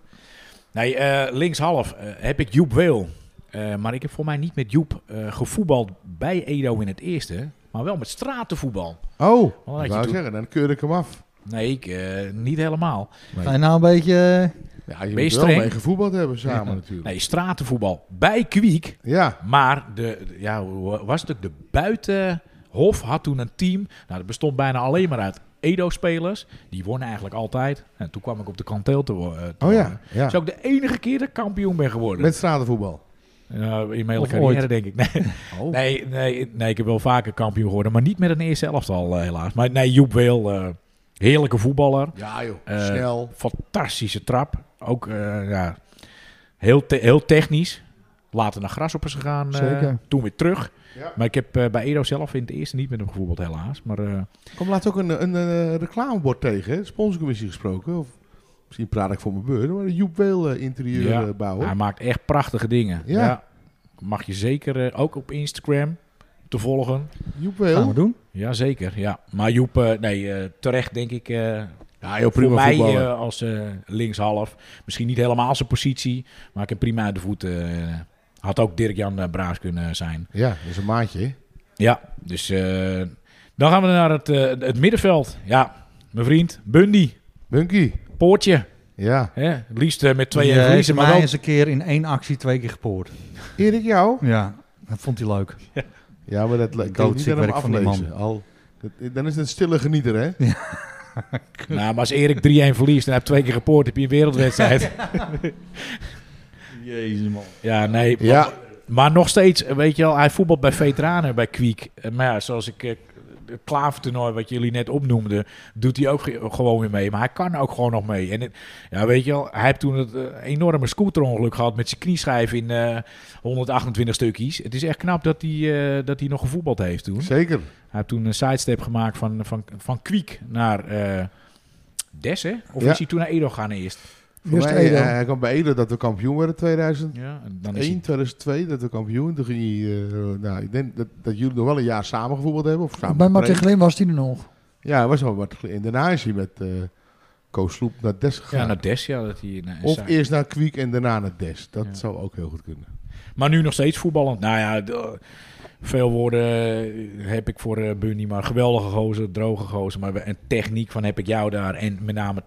Nee, eh, linkshalf eh, heb ik Joep Weel. Eh, maar ik heb voor mij niet met Joep eh, gevoetbald bij Edo in het eerste. Maar wel met stratenvoetbal. Oh, ik je zeggen, dan keur ik hem af. Nee, ik, eh, niet helemaal. Ga je nou een beetje... Ja, je moet wel mee gevoetbald hebben samen natuurlijk. Nee, stratenvoetbal bij Kwiek. Ja, Maar de, ja, was het ook? De buitenhof had toen een team. Nou, dat bestond bijna alleen maar uit Edo-spelers. Die wonnen eigenlijk altijd. En toen kwam ik op de kanteel te, wo- eh, oh ja. ja. Dat is ook de enige keer dat ik kampioen ben geworden. Met stratenvoetbal. Ja, in mijn carrière, denk ik. Nee, Oh. nee, nee, nee, ik heb wel vaker kampioen geworden. Maar niet met een eerste elftal, eh, helaas. Maar nee, Joep Weel, heerlijke voetballer. Ja joh, snel. Fantastische trap. Ook eh, ja, heel, te- heel technisch. Later naar Grasshoppers gegaan. eh, Zeker. toen weer terug. Ja. Maar ik heb eh, bij Edo zelf in het eerste niet met hem gevoetbald, helaas. Maar kwam laatst ook een, een, reclamebord tegen, hè? Sponsorcommissie gesproken. Of misschien praat ik voor mijn beurt, maar een Joep Weel interieur Ja. bouwen. hij maakt echt prachtige dingen. Ja. Mag je zeker ook op Instagram te volgen. Joep Gaan we Weel. doen. Jazeker, ja. Maar Joep, eh, nee, eh, terecht denk ik... Ja, voor prima mij voetballer. eh, als eh, linkshalf. Misschien niet helemaal zijn positie, maar ik heb prima uit de voeten. eh, had ook Dirk-Jan Braas kunnen zijn. ja, dat is een maatje? Ja, dus eh, dan gaan we naar het, eh, het middenveld. Ja, mijn vriend Bundy, Bunky. Poortje. Ja. Hè? Het liefst met twee verliezen, heeft maar mij wel... eens een keer in één actie twee keer gepoord. Erik, jou? Ja, dat vond hij leuk. Ja, maar dat kan je niet werk van die aflezen. man. Al, dat- dan is het een stille genieter, hè? Nou, maar als Erik 3-1 verliest en hij heeft twee keer gepoord, heb je een wereldwedstrijd. Jezus man. ja, nee. Ja. Maar, maar nog steeds, eh, weet je wel, hij voetbalt bij veteranen bij Kwiek. Eh, Maar ja, zoals ik... eh, het klavertoernooi wat jullie net opnoemden, doet hij ook ge- gewoon weer mee. Maar hij kan ook gewoon nog mee. En het- ja, weet je wel, hij heeft toen het eh, enorme scooterongeluk gehad met zijn knieschijf in eh, 128 stukjes. Het is echt knap dat hij, eh, dat hij nog gevoetbald heeft toen. Zeker. Hij heeft toen een sidestep gemaakt van, van, van Kwiek naar eh Des, hè? Of Ja. is hij toen naar Edo gaan eerst? Voor Eerst mij, Edo. eh, hij kwam bij Edo dat we kampioen werden 2001, Ja, en dan is hij 2002 dat we kampioen. Toen ging hij, eh, nou, ik denk dat, dat jullie nog wel een jaar samen gevoetbald hebben. Of samen Bij Martin. Glim was hij er nog. Ja, hij was al wat En daarna is hij met eh Koos Sloep naar Des gegaan. ja, naar Des, ja. Dat hij, naar- of eerst naar Kwiek en daarna naar Des. Dat Ja. zou ook heel goed kunnen. Maar nu nog steeds voetballend. Nou ja, veel woorden heb ik voor Bunny, maar geweldige gozer, droge gozer. Maar een techniek van heb ik jou daar. En met name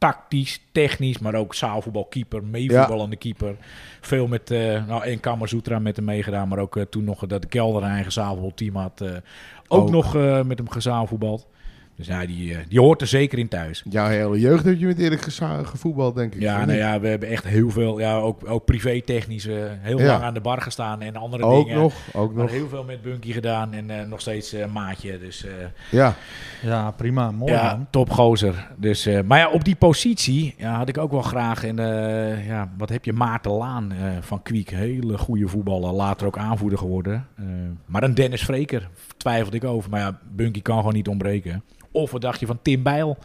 tactisch, technisch, maar ook zaalvoetbalkeeper, meevoetballende keeper. Veel met, eh nou en Kammerzoetra met hem meegedaan, maar ook eh, toen nog dat de Kelder een eigen zaalvoetbalteam had. eh, ook, Ook. nog met hem gezaalvoetbald. Dus ja, die, eh, die hoort er zeker in thuis. Jouw hele jeugd heb je met Erik gevoetbald, denk ik. Ja, nou niet? ja, we hebben echt heel veel, ja, ook, ook privé-technisch, eh, heel Ja. lang aan de bar gestaan en andere Ook dingen. nog, ook Maar nog. heel veel met Bunky gedaan en eh, nog steeds eh, maatje. Dus eh, Ja, Ja, prima. Mooi ja, man. topgozer. Dus, eh, maar ja, op die positie ja, had ik ook wel graag. En eh, ja, wat heb je? Maarten Laan eh, van Kwiek. Hele goede voetballer. Later ook aanvoerder geworden. Eh, maar een Dennis Vreker twijfelde ik over. Maar ja, Bunky kan gewoon niet ontbreken. Of wat dacht je van Tim Bijl?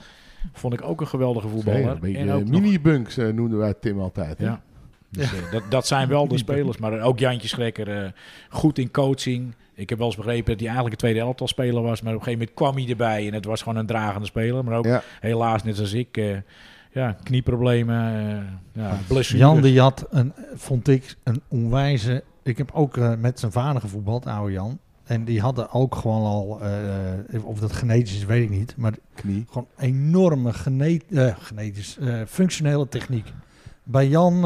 Vond ik ook een geweldige voetballer. Zeker, en ook nog- mini-bunks eh, noemden wij Tim altijd. hè? ja. Dus, eh, dat, dat zijn wel de spelers. Maar ook Jantje Schrekker, eh, goed in coaching. Ik heb wel eens begrepen dat hij eigenlijk een tweede elftal speler was. Maar op een gegeven moment kwam hij erbij. En het was gewoon een dragende speler. Maar ook Ja. helaas, net als ik, eh, ja, knieproblemen, eh ja, blessures. Jan had een, vond ik, een onwijze... Ik heb ook met zijn vader gevoetbald, oude Jan. En die hadden ook gewoon al, eh, of dat genetisch is, weet ik niet. Maar Knie. gewoon enorme gene eh, genetisch, eh, functionele techniek. Bij Jan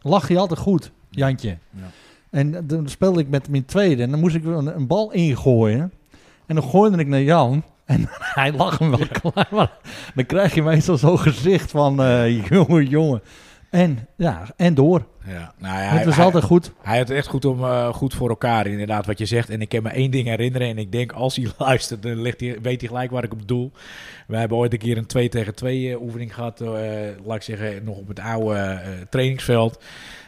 lag hij altijd goed, Jantje. Ja. En dan speelde ik met hem in het tweede. En dan moest ik een, een bal ingooien. En dan gooide ik naar Jan. En hij lag hem wel klaar. Maar dan krijg je meestal zo'n gezicht van... jongen, jongen. En, ja, en door. Ja, nou ja, het hij, was hij- altijd goed. Hij had het echt goed, om, eh, goed voor elkaar, inderdaad, wat je zegt. En ik kan me één ding herinneren. En ik denk, als hij luistert, dan ligt hij, weet hij gelijk waar ik op bedoel. Wij hebben ooit een keer een 2 tegen 2 oefening gehad. eh, laat ik zeggen, nog op het oude eh, trainingsveld.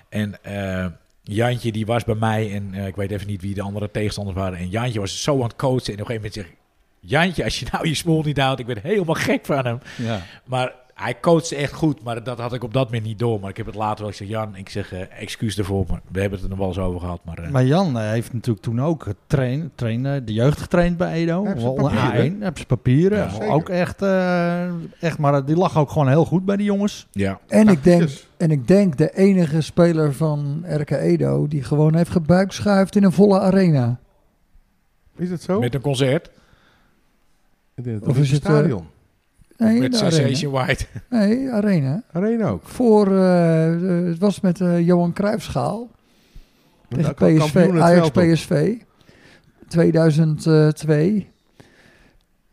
En eh, Jantje, die was bij mij. En eh, ik weet even niet wie de andere tegenstanders waren. En Jantje was zo aan het coachen. En op een gegeven moment zeg ik... Jantje, als je nou je smoel niet houdt, ik ben helemaal gek van hem. Ja. Maar hij coachte echt goed, maar dat had ik op dat moment niet door. Maar ik heb het later wel. Ik zeg, Jan, ik zeg eh, excuus ervoor, maar we hebben het er nog wel eens over gehad. Maar, eh, Maar Jan eh, heeft natuurlijk toen ook getraind, trainen, de jeugd getraind bij Edo. Papieren. A1, heb zijn papieren. Ja, ook echt, eh, echt, maar die lag ook gewoon heel goed bij die jongens. ja. En ik, denk, en ik denk de enige speler van RK Edo die gewoon heeft gebuikschuift in een volle arena. Is dat zo? met een concert In het Of is het, stadion. Nee, met. Sensation White. Nee, arena. Arena ook. Voor, eh, het was met eh, Johan Cruijffschaal tegen PSV, Ajax. PSV. 2002.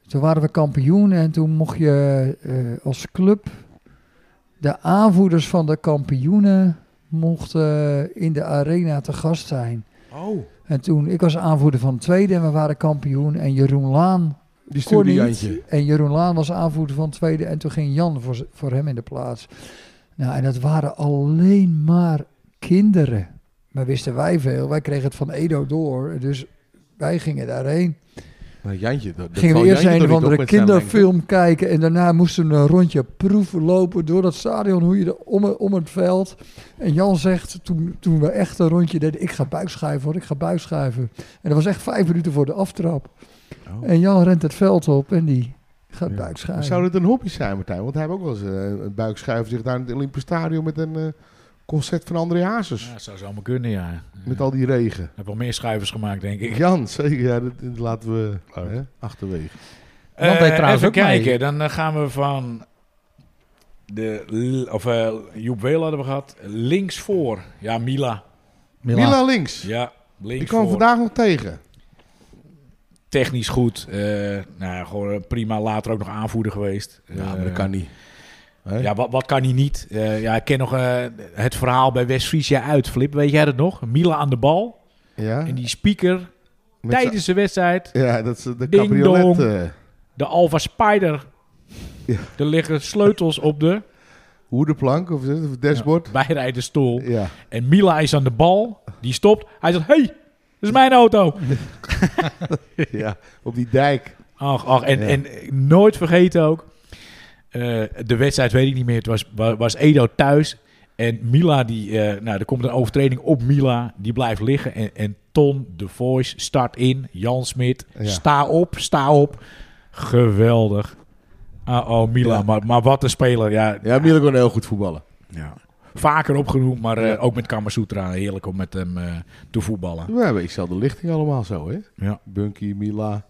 Toen waren we kampioen en toen mocht je eh, als club de aanvoerders van de kampioenen mochten in de arena te gast zijn. Oh, En toen, ik was aanvoerder van de tweede en we waren kampioen. En Jeroen Laan die stuurde. Jantje. En Jeroen Laan was aanvoerder van de tweede. En toen ging Jan voor, voor hem in de plaats. Nou, en dat waren alleen maar kinderen. Maar wisten wij veel. Wij kregen het van Edo door. Dus wij gingen daarheen. Maar Jantje, dat, dat Gingen we eerst Jantje een of andere kinderfilm kijken. En daarna moesten we een rondje proeven lopen door dat stadion. Hoe je er om, om het veld. En Jan zegt, toen, toen we echt een rondje deden. Ik ga buikschuiven hoor, ik ga buikschuiven. En dat was echt vijf minuten voor de aftrap. Oh. En Jan rent het veld op en die gaat Ja. buikschuiven. Zou het een hobby zijn, Martijn? Want hij heeft ook wel eens eh, een buikschuiven zich daar in het Olympisch Stadion met een eh, concert van André Hazes. Ja, dat zou zomaar kunnen, ja. Met al die regen. Ik heb wel meer schuivers gemaakt, denk ik. Jan, zeker. Ja, dat, dat laten we hè, achterwege. Jan Eh, trouwens even ook mee. kijken, dan eh, gaan we van de, of eh, Joep Weel hadden we gehad. Links voor, ja, Mila. Mila links. Ja, links Ik kwam voor. vandaag nog tegen. Technisch goed. eh, nou, ja, gewoon prima. Later ook nog aanvoerder geweest. Ja, maar Eh, dat kan niet. Ja, wat, wat kan hij niet? Eh, ja, ik ken nog het verhaal bij West-Friesia uit, Flip. Weet jij dat nog? Mila aan de bal. ja? En die speaker Met tijdens de wedstrijd. Ja, dat is de cabriolet. dong. De Alpha Spider. Ja. Er liggen sleutels op de hoedenplank of, het dashboard. bijrijderstoel. Ja. En Mila is aan de bal. Die stopt. Hij zegt, hey, dat is mijn auto. ja, op die dijk. Ach, ach. En, Ja. en nooit vergeten ook. eh, de wedstrijd weet ik niet meer. Het was, wa- was Edo thuis. En Mila, die, eh, nou, er komt een overtreding op Mila. Die blijft liggen. En, en Ton, de voice, start in. Jan Smit, Ja. sta op, sta op. Geweldig. Ah, oh, Mila. Ja. Maar, maar wat een speler. Ja, Ja, Mila kon heel goed voetballen. ja. Vaker opgenoemd, maar eh, Ja. ook met Kamasutra. Heerlijk om met hem eh, te voetballen. We hebben dezelfde lichting allemaal zo, hè? Ja. Bunky, Mila.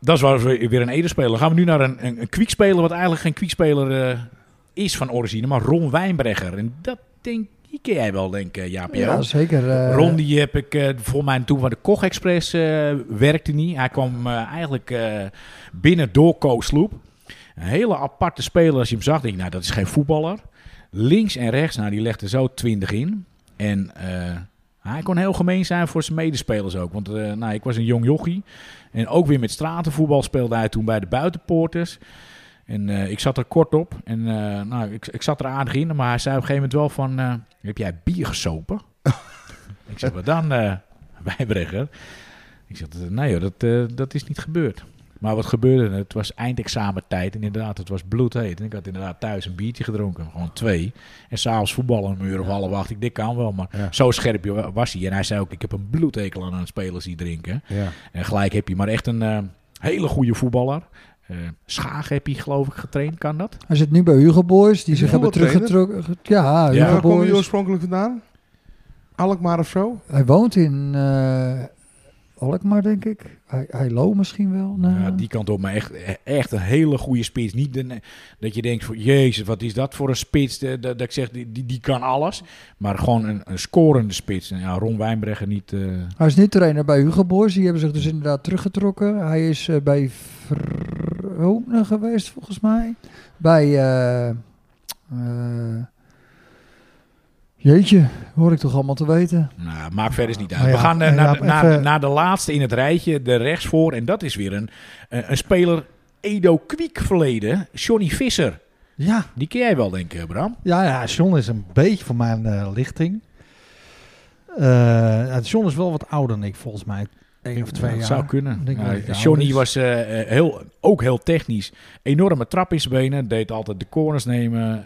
Dat is wel weer weer een Ede-speler. Dan gaan we nu naar een, een, een kwikspeler, wat eigenlijk geen kwikspeler eh, is van origine, maar Ron Wijnbregger. En dat denk die ken jij wel, denk ik, Jaap. Ja, Ja, zeker. Ron, die heb ik eh voor mij toen van de Koch Express eh, werkte niet. Hij kwam eh, eigenlijk eh, binnen door Koos Sloep. Een hele aparte speler. Als je hem zag, denk je, nou, dat is geen voetballer. Links en rechts, nou, die legde zo 20 in. En eh, hij kon heel gemeen zijn voor zijn medespelers ook. Want eh, nou, ik was een jong jochie. En ook weer met stratenvoetbal speelde hij toen bij de buitenpoorters. En eh, ik zat er kort op. En nou, ik, ik zat er aardig in. Maar hij zei op een gegeven moment wel van... heb jij bier gesopen? ik zeg, wat dan, Wijnbregger? Ik zeg, nee joh, dat, dat is niet gebeurd. Maar wat gebeurde? Het was eindexamentijd en inderdaad, het was bloedheet. En ik had inderdaad thuis een biertje gedronken, gewoon twee. En s'avonds voetballen een uur of half acht. Ik, dit kan wel, maar Ja. zo scherp was hij. En hij zei ook, ik heb een bloedhekel aan aan spelers die drinken. Ja. En gelijk heb je maar echt een eh, hele goede voetballer. Eh Schaag heb je geloof ik getraind, kan dat? Hij zit nu bij Hugo Boys, die Is zich hebben teruggetrokken. Ja, Ja. Hugo Waar kom je oorspronkelijk vandaan? Alkmaar of zo? Hij woont in, eh, Alkmaar, denk ik. Hij, hij Lo misschien wel. Nou, Ja, die kant op, maar echt, echt een hele goede spits. Niet de- dat je denkt, van, jezus, wat is dat voor een spits? De- Dat, dat ik zeg, die, die, die kan alles. Maar gewoon een, een scorende spits. En ja, Ron Wijnbregger niet... eh, Hij is nu trainer bij Hugo Boys. Die hebben zich dus inderdaad teruggetrokken. Hij is eh, bij Vrome geweest, volgens mij. Bij... eh, eh, jeetje, hoor ik toch allemaal te weten. Nou, maakt verder niet uit. Ja, We gaan eh, eh, naar, ja, de, naar, even- naar de laatste in het rijtje, de rechtsvoor. En dat is weer een, een, een speler Edo Kwiek verleden. Johnny Visser. Ja, Die ken jij wel, denk ik, Bram. ja, ja, John is een beetje van mijn eh, lichting. Eh, ja, John is wel wat ouder dan ik, volgens mij. Eén of twee dat jaar. zou kunnen. Ja, Johnny was eh, eh, heel, ook heel technisch. Enorme trap in zijn benen. Deed altijd de corners nemen.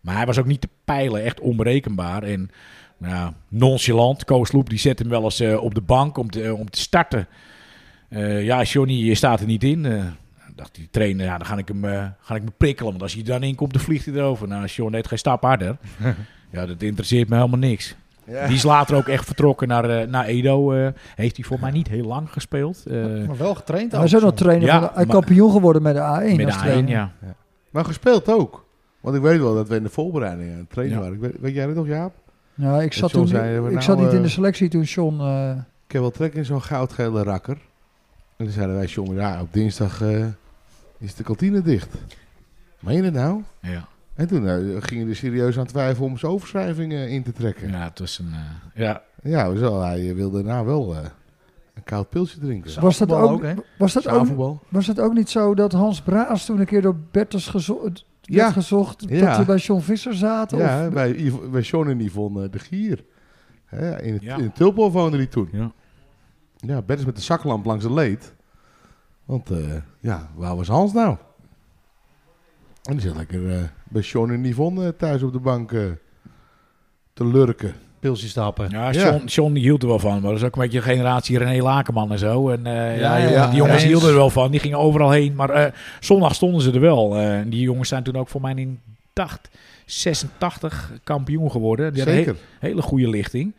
Maar hij was ook niet te peilen. Echt onberekenbaar. En nou, ja, nonchalant. Koos Loep die zet hem wel eens eh, op de bank om te, om te starten. Eh, ja, Johnny je staat er niet in. Eh, dacht die trainer, ja, dan ga ik hem, eh, ga ik me prikkelen. Want als hij er dan in komt, dan vliegt hij erover. Nou, John deed geen stap harder. ja, dat interesseert me helemaal niks. Ja. Die is later ook echt vertrokken naar, eh, naar Edo. eh, heeft hij voor mij niet heel lang gespeeld. eh, Maar wel getraind. Hij is ook nog trainer. Ja, van maar- kampioen geworden met de A1. met de A1, trainer. ja. Maar gespeeld ook. Want ik weet wel dat we in de voorbereiding aan het trainen Ja. waren. Ik weet, weet jij dat nog, Jaap? Ja, ik zat, John toen, zei, we ik nou, zat niet in eh, de selectie toen John... eh, Ik heb wel trek in zo'n goudgele rakker. En toen zeiden wij, jongen, ja, op dinsdag eh, is de kantine dicht. Meen je het nou? Ja. En toen eh, gingen we er serieus aan twijfelen om zijn overschrijving eh, in te trekken. Ja, ja, het was een... eh, ja, ja zo, hij wilde nou wel eh, een koud pilsje drinken. was, dat ook, was, dat ook, was dat ook niet zo dat Hans Braas toen een keer door Bertus Ja. gezocht... Ja. dat we bij John Visser zaten? Ja, of, bij, Yv- bij John en Yvonne de Gier. Hè, in, het, Ja. in het Tulpo woonde hij toen. ja. Ja, Bert is met de zaklamp langs de leed. Want eh, ja, waar was Hans nou? En die zit lekker eh, bij John en Yvonne eh, thuis op de bank te lurken. Pilsje stappen. Ja, Ja. John, John die hield er wel van. Maar dat is ook een beetje de generatie René Lakenman en zo. En eh, ja, Ja, jongen, ja, die jongens hielden er wel van. Die gingen overal heen. Maar eh, zondag stonden ze er wel. Eh, en die jongens zijn toen ook voor mij in dacht 86 kampioen geworden. Die Zeker. he- hele goede lichting.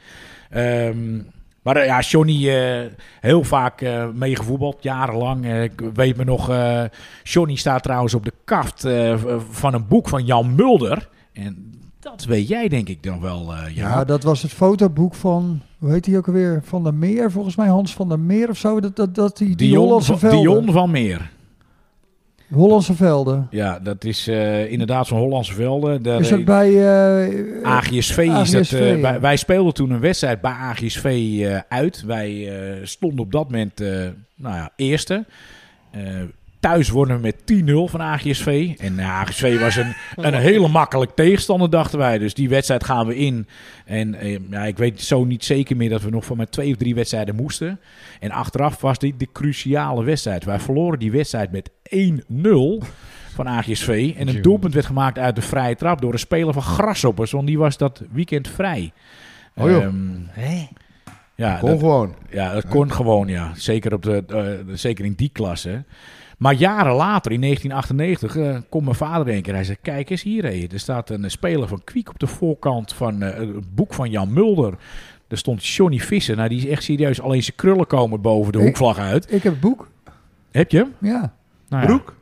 Ehm, maar ja, Johnny eh, heel vaak eh meegevoetbald, jarenlang. Ik weet me nog, eh Johnny staat trouwens op de kaft eh, van een boek van Jan Mulder. En dat weet jij denk ik nog wel, eh Ja, dat was het fotoboek van, hoe heet hij ook alweer? Van der Meer, volgens mij Hans van der Meer of zo. Dat, dat, dat die, die Dion, Hollandse van, velden. Dion van Meer. Hollandse velden. Ja, dat is eh, inderdaad zo'n Hollandse velden. Daar Is dat bij... eh, AGSV is dat. Wij, speelden toen een wedstrijd bij AGSV uit. Wij stonden op dat moment, nou ja, eerste. Thuis wonnen we met 10-0 van AGSV. En AGSV was een, een hele makkelijk tegenstander, dachten wij. Dus die wedstrijd gaan we in. En eh, ja, ik weet zo niet zeker meer dat we nog van met twee of drie wedstrijden moesten. En achteraf was dit de cruciale wedstrijd. Wij verloren die wedstrijd met 1-0 van AGSV. En een doelpunt werd gemaakt uit de vrije trap door een speler van Grasshoppers. Want die was dat weekend vrij. Oh joh. Ehm, ja, Kon dat, gewoon. ja, dat kon gewoon, ja. Zeker, op de, eh, zeker in die klasse. Maar jaren later, in 1998, eh komt mijn vader een keer. Hij zei, kijk eens hier, hé. er staat een speler van Kwiek op de voorkant van eh, het boek van Jan Mulder. Er stond Johnny Visser. Nou, die is echt serieus. Alleen zijn krullen komen boven de Ik- hoekvlag uit. Ik heb het boek. Heb je hem? Ja, Nou ja. Broek?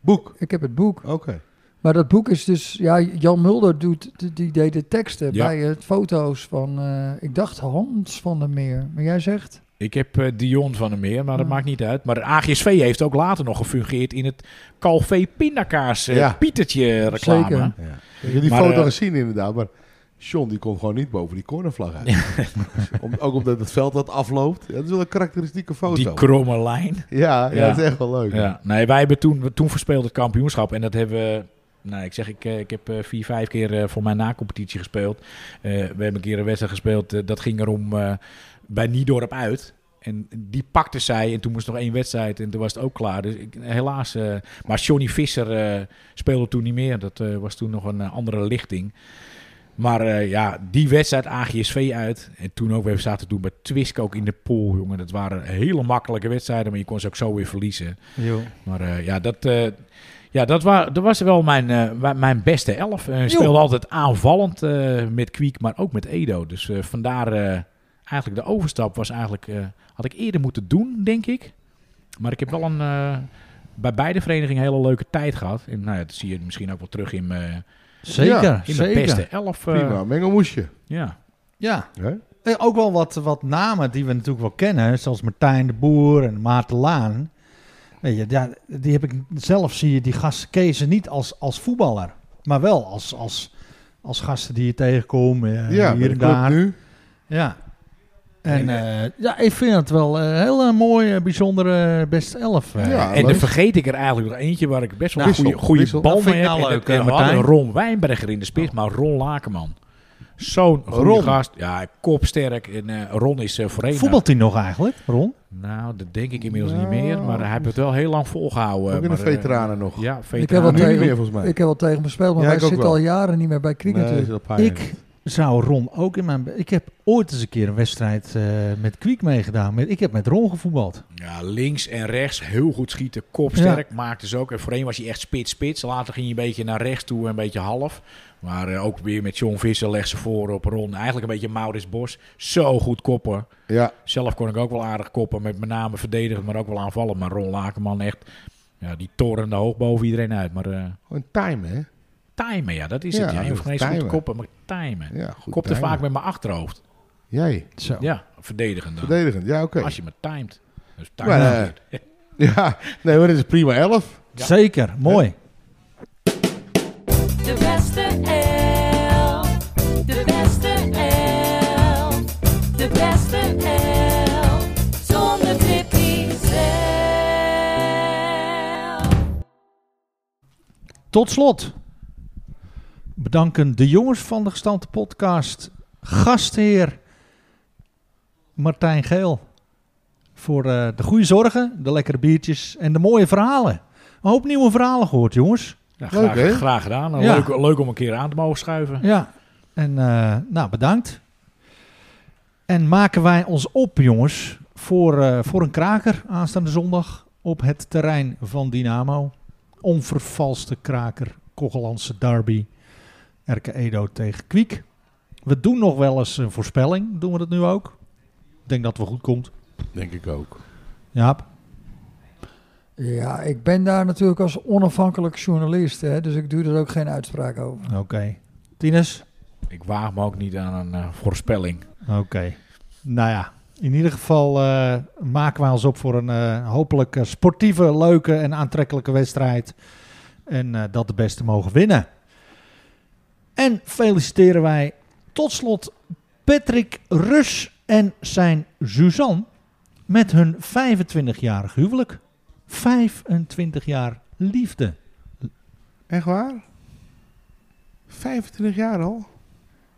Boek. ik heb het boek. Oké. Maar dat boek is dus... Ja, Jan Mulder doet, die- die deed de teksten Ja. bij het foto's van... eh, ik dacht Hans van der Meer. Maar jij zegt... Ik heb eh, Dion van der Meer, maar dat Ja. maakt niet uit. Maar de AGSV heeft ook later nog gefungeerd in het Calvé Pindakaas eh, Ja. Pietertje reclame. Zeker. Ja. Ik heb die Maar, foto eh, gezien inderdaad, maar John die komt gewoon niet boven die cornervlag uit. Om, ook omdat het veld dat afloopt. Ja, dat is wel een karakteristieke foto. Die kromme lijn. ja, ja, Ja. dat is echt wel leuk. Ja, nee, wij hebben toen, we- toen verspeeld het kampioenschap. En dat hebben we. Nou, ik zeg, ik, ik heb vier, vijf keer voor mijn na-competitie gespeeld. Eh, we hebben een keer een wedstrijd gespeeld. dat ging erom eh, bij Niedorp uit. En die pakte zij. En toen moest nog één wedstrijd. En toen was het ook klaar. Dus ik, helaas. eh, maar Johnny Visser eh, speelde toen niet meer. Dat eh, was toen nog een andere lichting. Maar ja, die wedstrijd AGSV uit. En toen ook, we zaten toen bij Twisk ook in de pool, jongen. Dat waren hele makkelijke wedstrijden, maar je kon ze ook zo weer verliezen. Maar eh, ja, dat, ja dat, wa dat was wel mijn, mijn beste elf. Ik speelde altijd aanvallend met Kwiek, maar ook met Edo. Dus vandaar eigenlijk de overstap was eigenlijk, eh, had ik eerder moeten doen, denk ik. Maar ik heb wel een, eh, bij beide verenigingen een hele leuke tijd gehad. En nou ja, dat zie je misschien ook wel terug in mijn, Zeker, Ja, in mijn beste elf. eh, Prima, mengelmoesje. ja. Ja? Eh, ook wel wat, wat namen die we natuurlijk wel kennen, zoals Martijn de Boer en Maarten Laan. Weet je, ja, die heb ik zelf zie je die gasten Kees niet als, als voetballer, maar wel als, als, als gasten die je tegenkomt ja, hier de en daar. nu. Ja. En eh, ja, ik vind het wel een hele mooie, bijzondere best elf. eh. Ja, en dan vergeet ik er eigenlijk nog eentje waar ik best wel Nou, een goede, wissel, goede bal Dat vind mee ik heb. nou En dat- eh, we hadden Martijn. Ron Wijnberger in de spits, maar Ron Lakenman. Zo'n goede Ron. gast. Ja, kopsterk. En eh, Ron is uh, voorheen... Voetbalt hij nog eigenlijk, Ron? Nou, dat denk ik inmiddels Nou, niet meer. Maar hij heeft het wel heel lang volgehouden. Ook in de maar, eh, veteranen nog. Ja, Ik heb veteranen. wel nu niet tegen, meer volgens mij. ik heb wel tegen hem gespeeld, maar Ja, zitten wel. al jaren niet meer bij Nee, een paar jaar Ik zou Ron ook in mijn... Ik heb ooit eens een keer een wedstrijd eh, met Kwiek meegedaan. Met, ik heb met Ron gevoetbald. Ja, links en rechts heel goed schieten. Kopsterk maakte ze ook. En voorheen was hij echt spits-spits. Later ging hij een beetje naar rechts toe, een beetje half. Maar eh, ook weer met John Visser legt ze voor op Ron. Eigenlijk een beetje Maurits Bos. Zo goed koppen. Ja, Zelf kon ik ook wel aardig koppen. Met met name verdedigen, maar ook wel aanvallen. Maar Ron Lakenman echt... Ja, die torende hoog boven iedereen uit. Maar eh gewoon time, hè? Timen, ja, dat is Ja, het. Ja. Je dat hoeft geen eens goed te timen. koppen, maar timen. Ja, goed. Kopte timen. vaak met mijn achterhoofd. Jij, Zo. Ja, verdedigend dan. verdedigend. Ja, oké. Als je me timed. Dus Maar, timen. eh, Ja, nee, maar dit is prima 11. Ja. Zeker, mooi. De beste elf. De beste elf. De beste elf. Zonder Tippy zelf. Tot slot bedanken de jongens van de gestampte podcast. Gastheer Martijn Geel. Voor eh, de goede zorgen, de lekkere biertjes en de mooie verhalen. Een hoop nieuwe verhalen gehoord, jongens. Ja, Leuk, graag, hè? graag gedaan. Ja. Leuk, leuk om een keer aan te mogen schuiven. Ja, en eh, nou bedankt. En maken wij ons op, jongens, voor, eh, voor een kraker aanstaande zondag op het terrein van Dynamo. Onvervalste kraker, Kogelandse derby, RK Edo tegen Kwiek. We doen nog wel eens een voorspelling, doen we dat nu ook? Ik denk dat het wel goed komt. Denk ik ook. Jaap? Ja, ik ben daar natuurlijk als onafhankelijk journalist, hè, dus ik doe er ook geen uitspraak over. Oké. Tinus? Ik waag me ook niet aan een eh, voorspelling. Oké. Nou ja, in ieder geval eh, maken wij ons op voor een eh, hopelijk sportieve, leuke en aantrekkelijke wedstrijd. En eh, dat de beste mogen winnen. En feliciteren wij tot slot Patrick Rus en zijn Suzanne met hun 25-jarig huwelijk. 25 jaar liefde. Echt waar? 25 jaar al?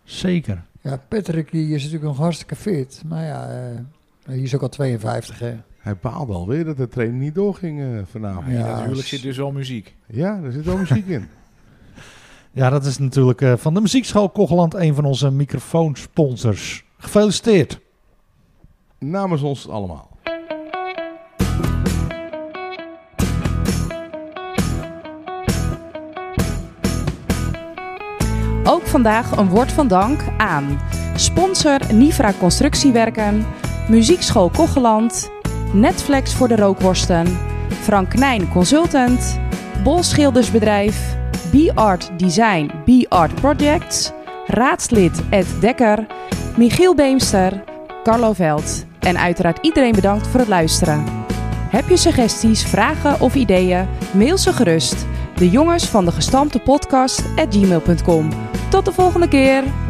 Zeker. Ja, Patrick die is natuurlijk nog hartstikke fit, maar ja, eh, hij is ook al 52, hè. Hij baalde alweer dat de training niet doorging eh, vanavond. Ja, s- zit dus wel muziek. Ja, er zit wel muziek in. Ja, dat is natuurlijk eh, van de Muziekschool Kogeland een van onze microfoonsponsors. Gefeliciteerd. Namens ons allemaal. Ook vandaag een woord van dank aan sponsor Nivra Constructiewerken, Muziekschool Kocheland, Netflix voor de rookworsten, Frank Knijn Consultant, Bol Schildersbedrijf, B-Art Design, B-Art Projects, raadslid Ed Dekker, Michiel Beemster, Carlo Veld en uiteraard iedereen bedankt voor het luisteren. Heb je suggesties, vragen of ideeën? Mail ze gerust. De jongens van de gestampte podcast at gmail.com. Tot de volgende keer!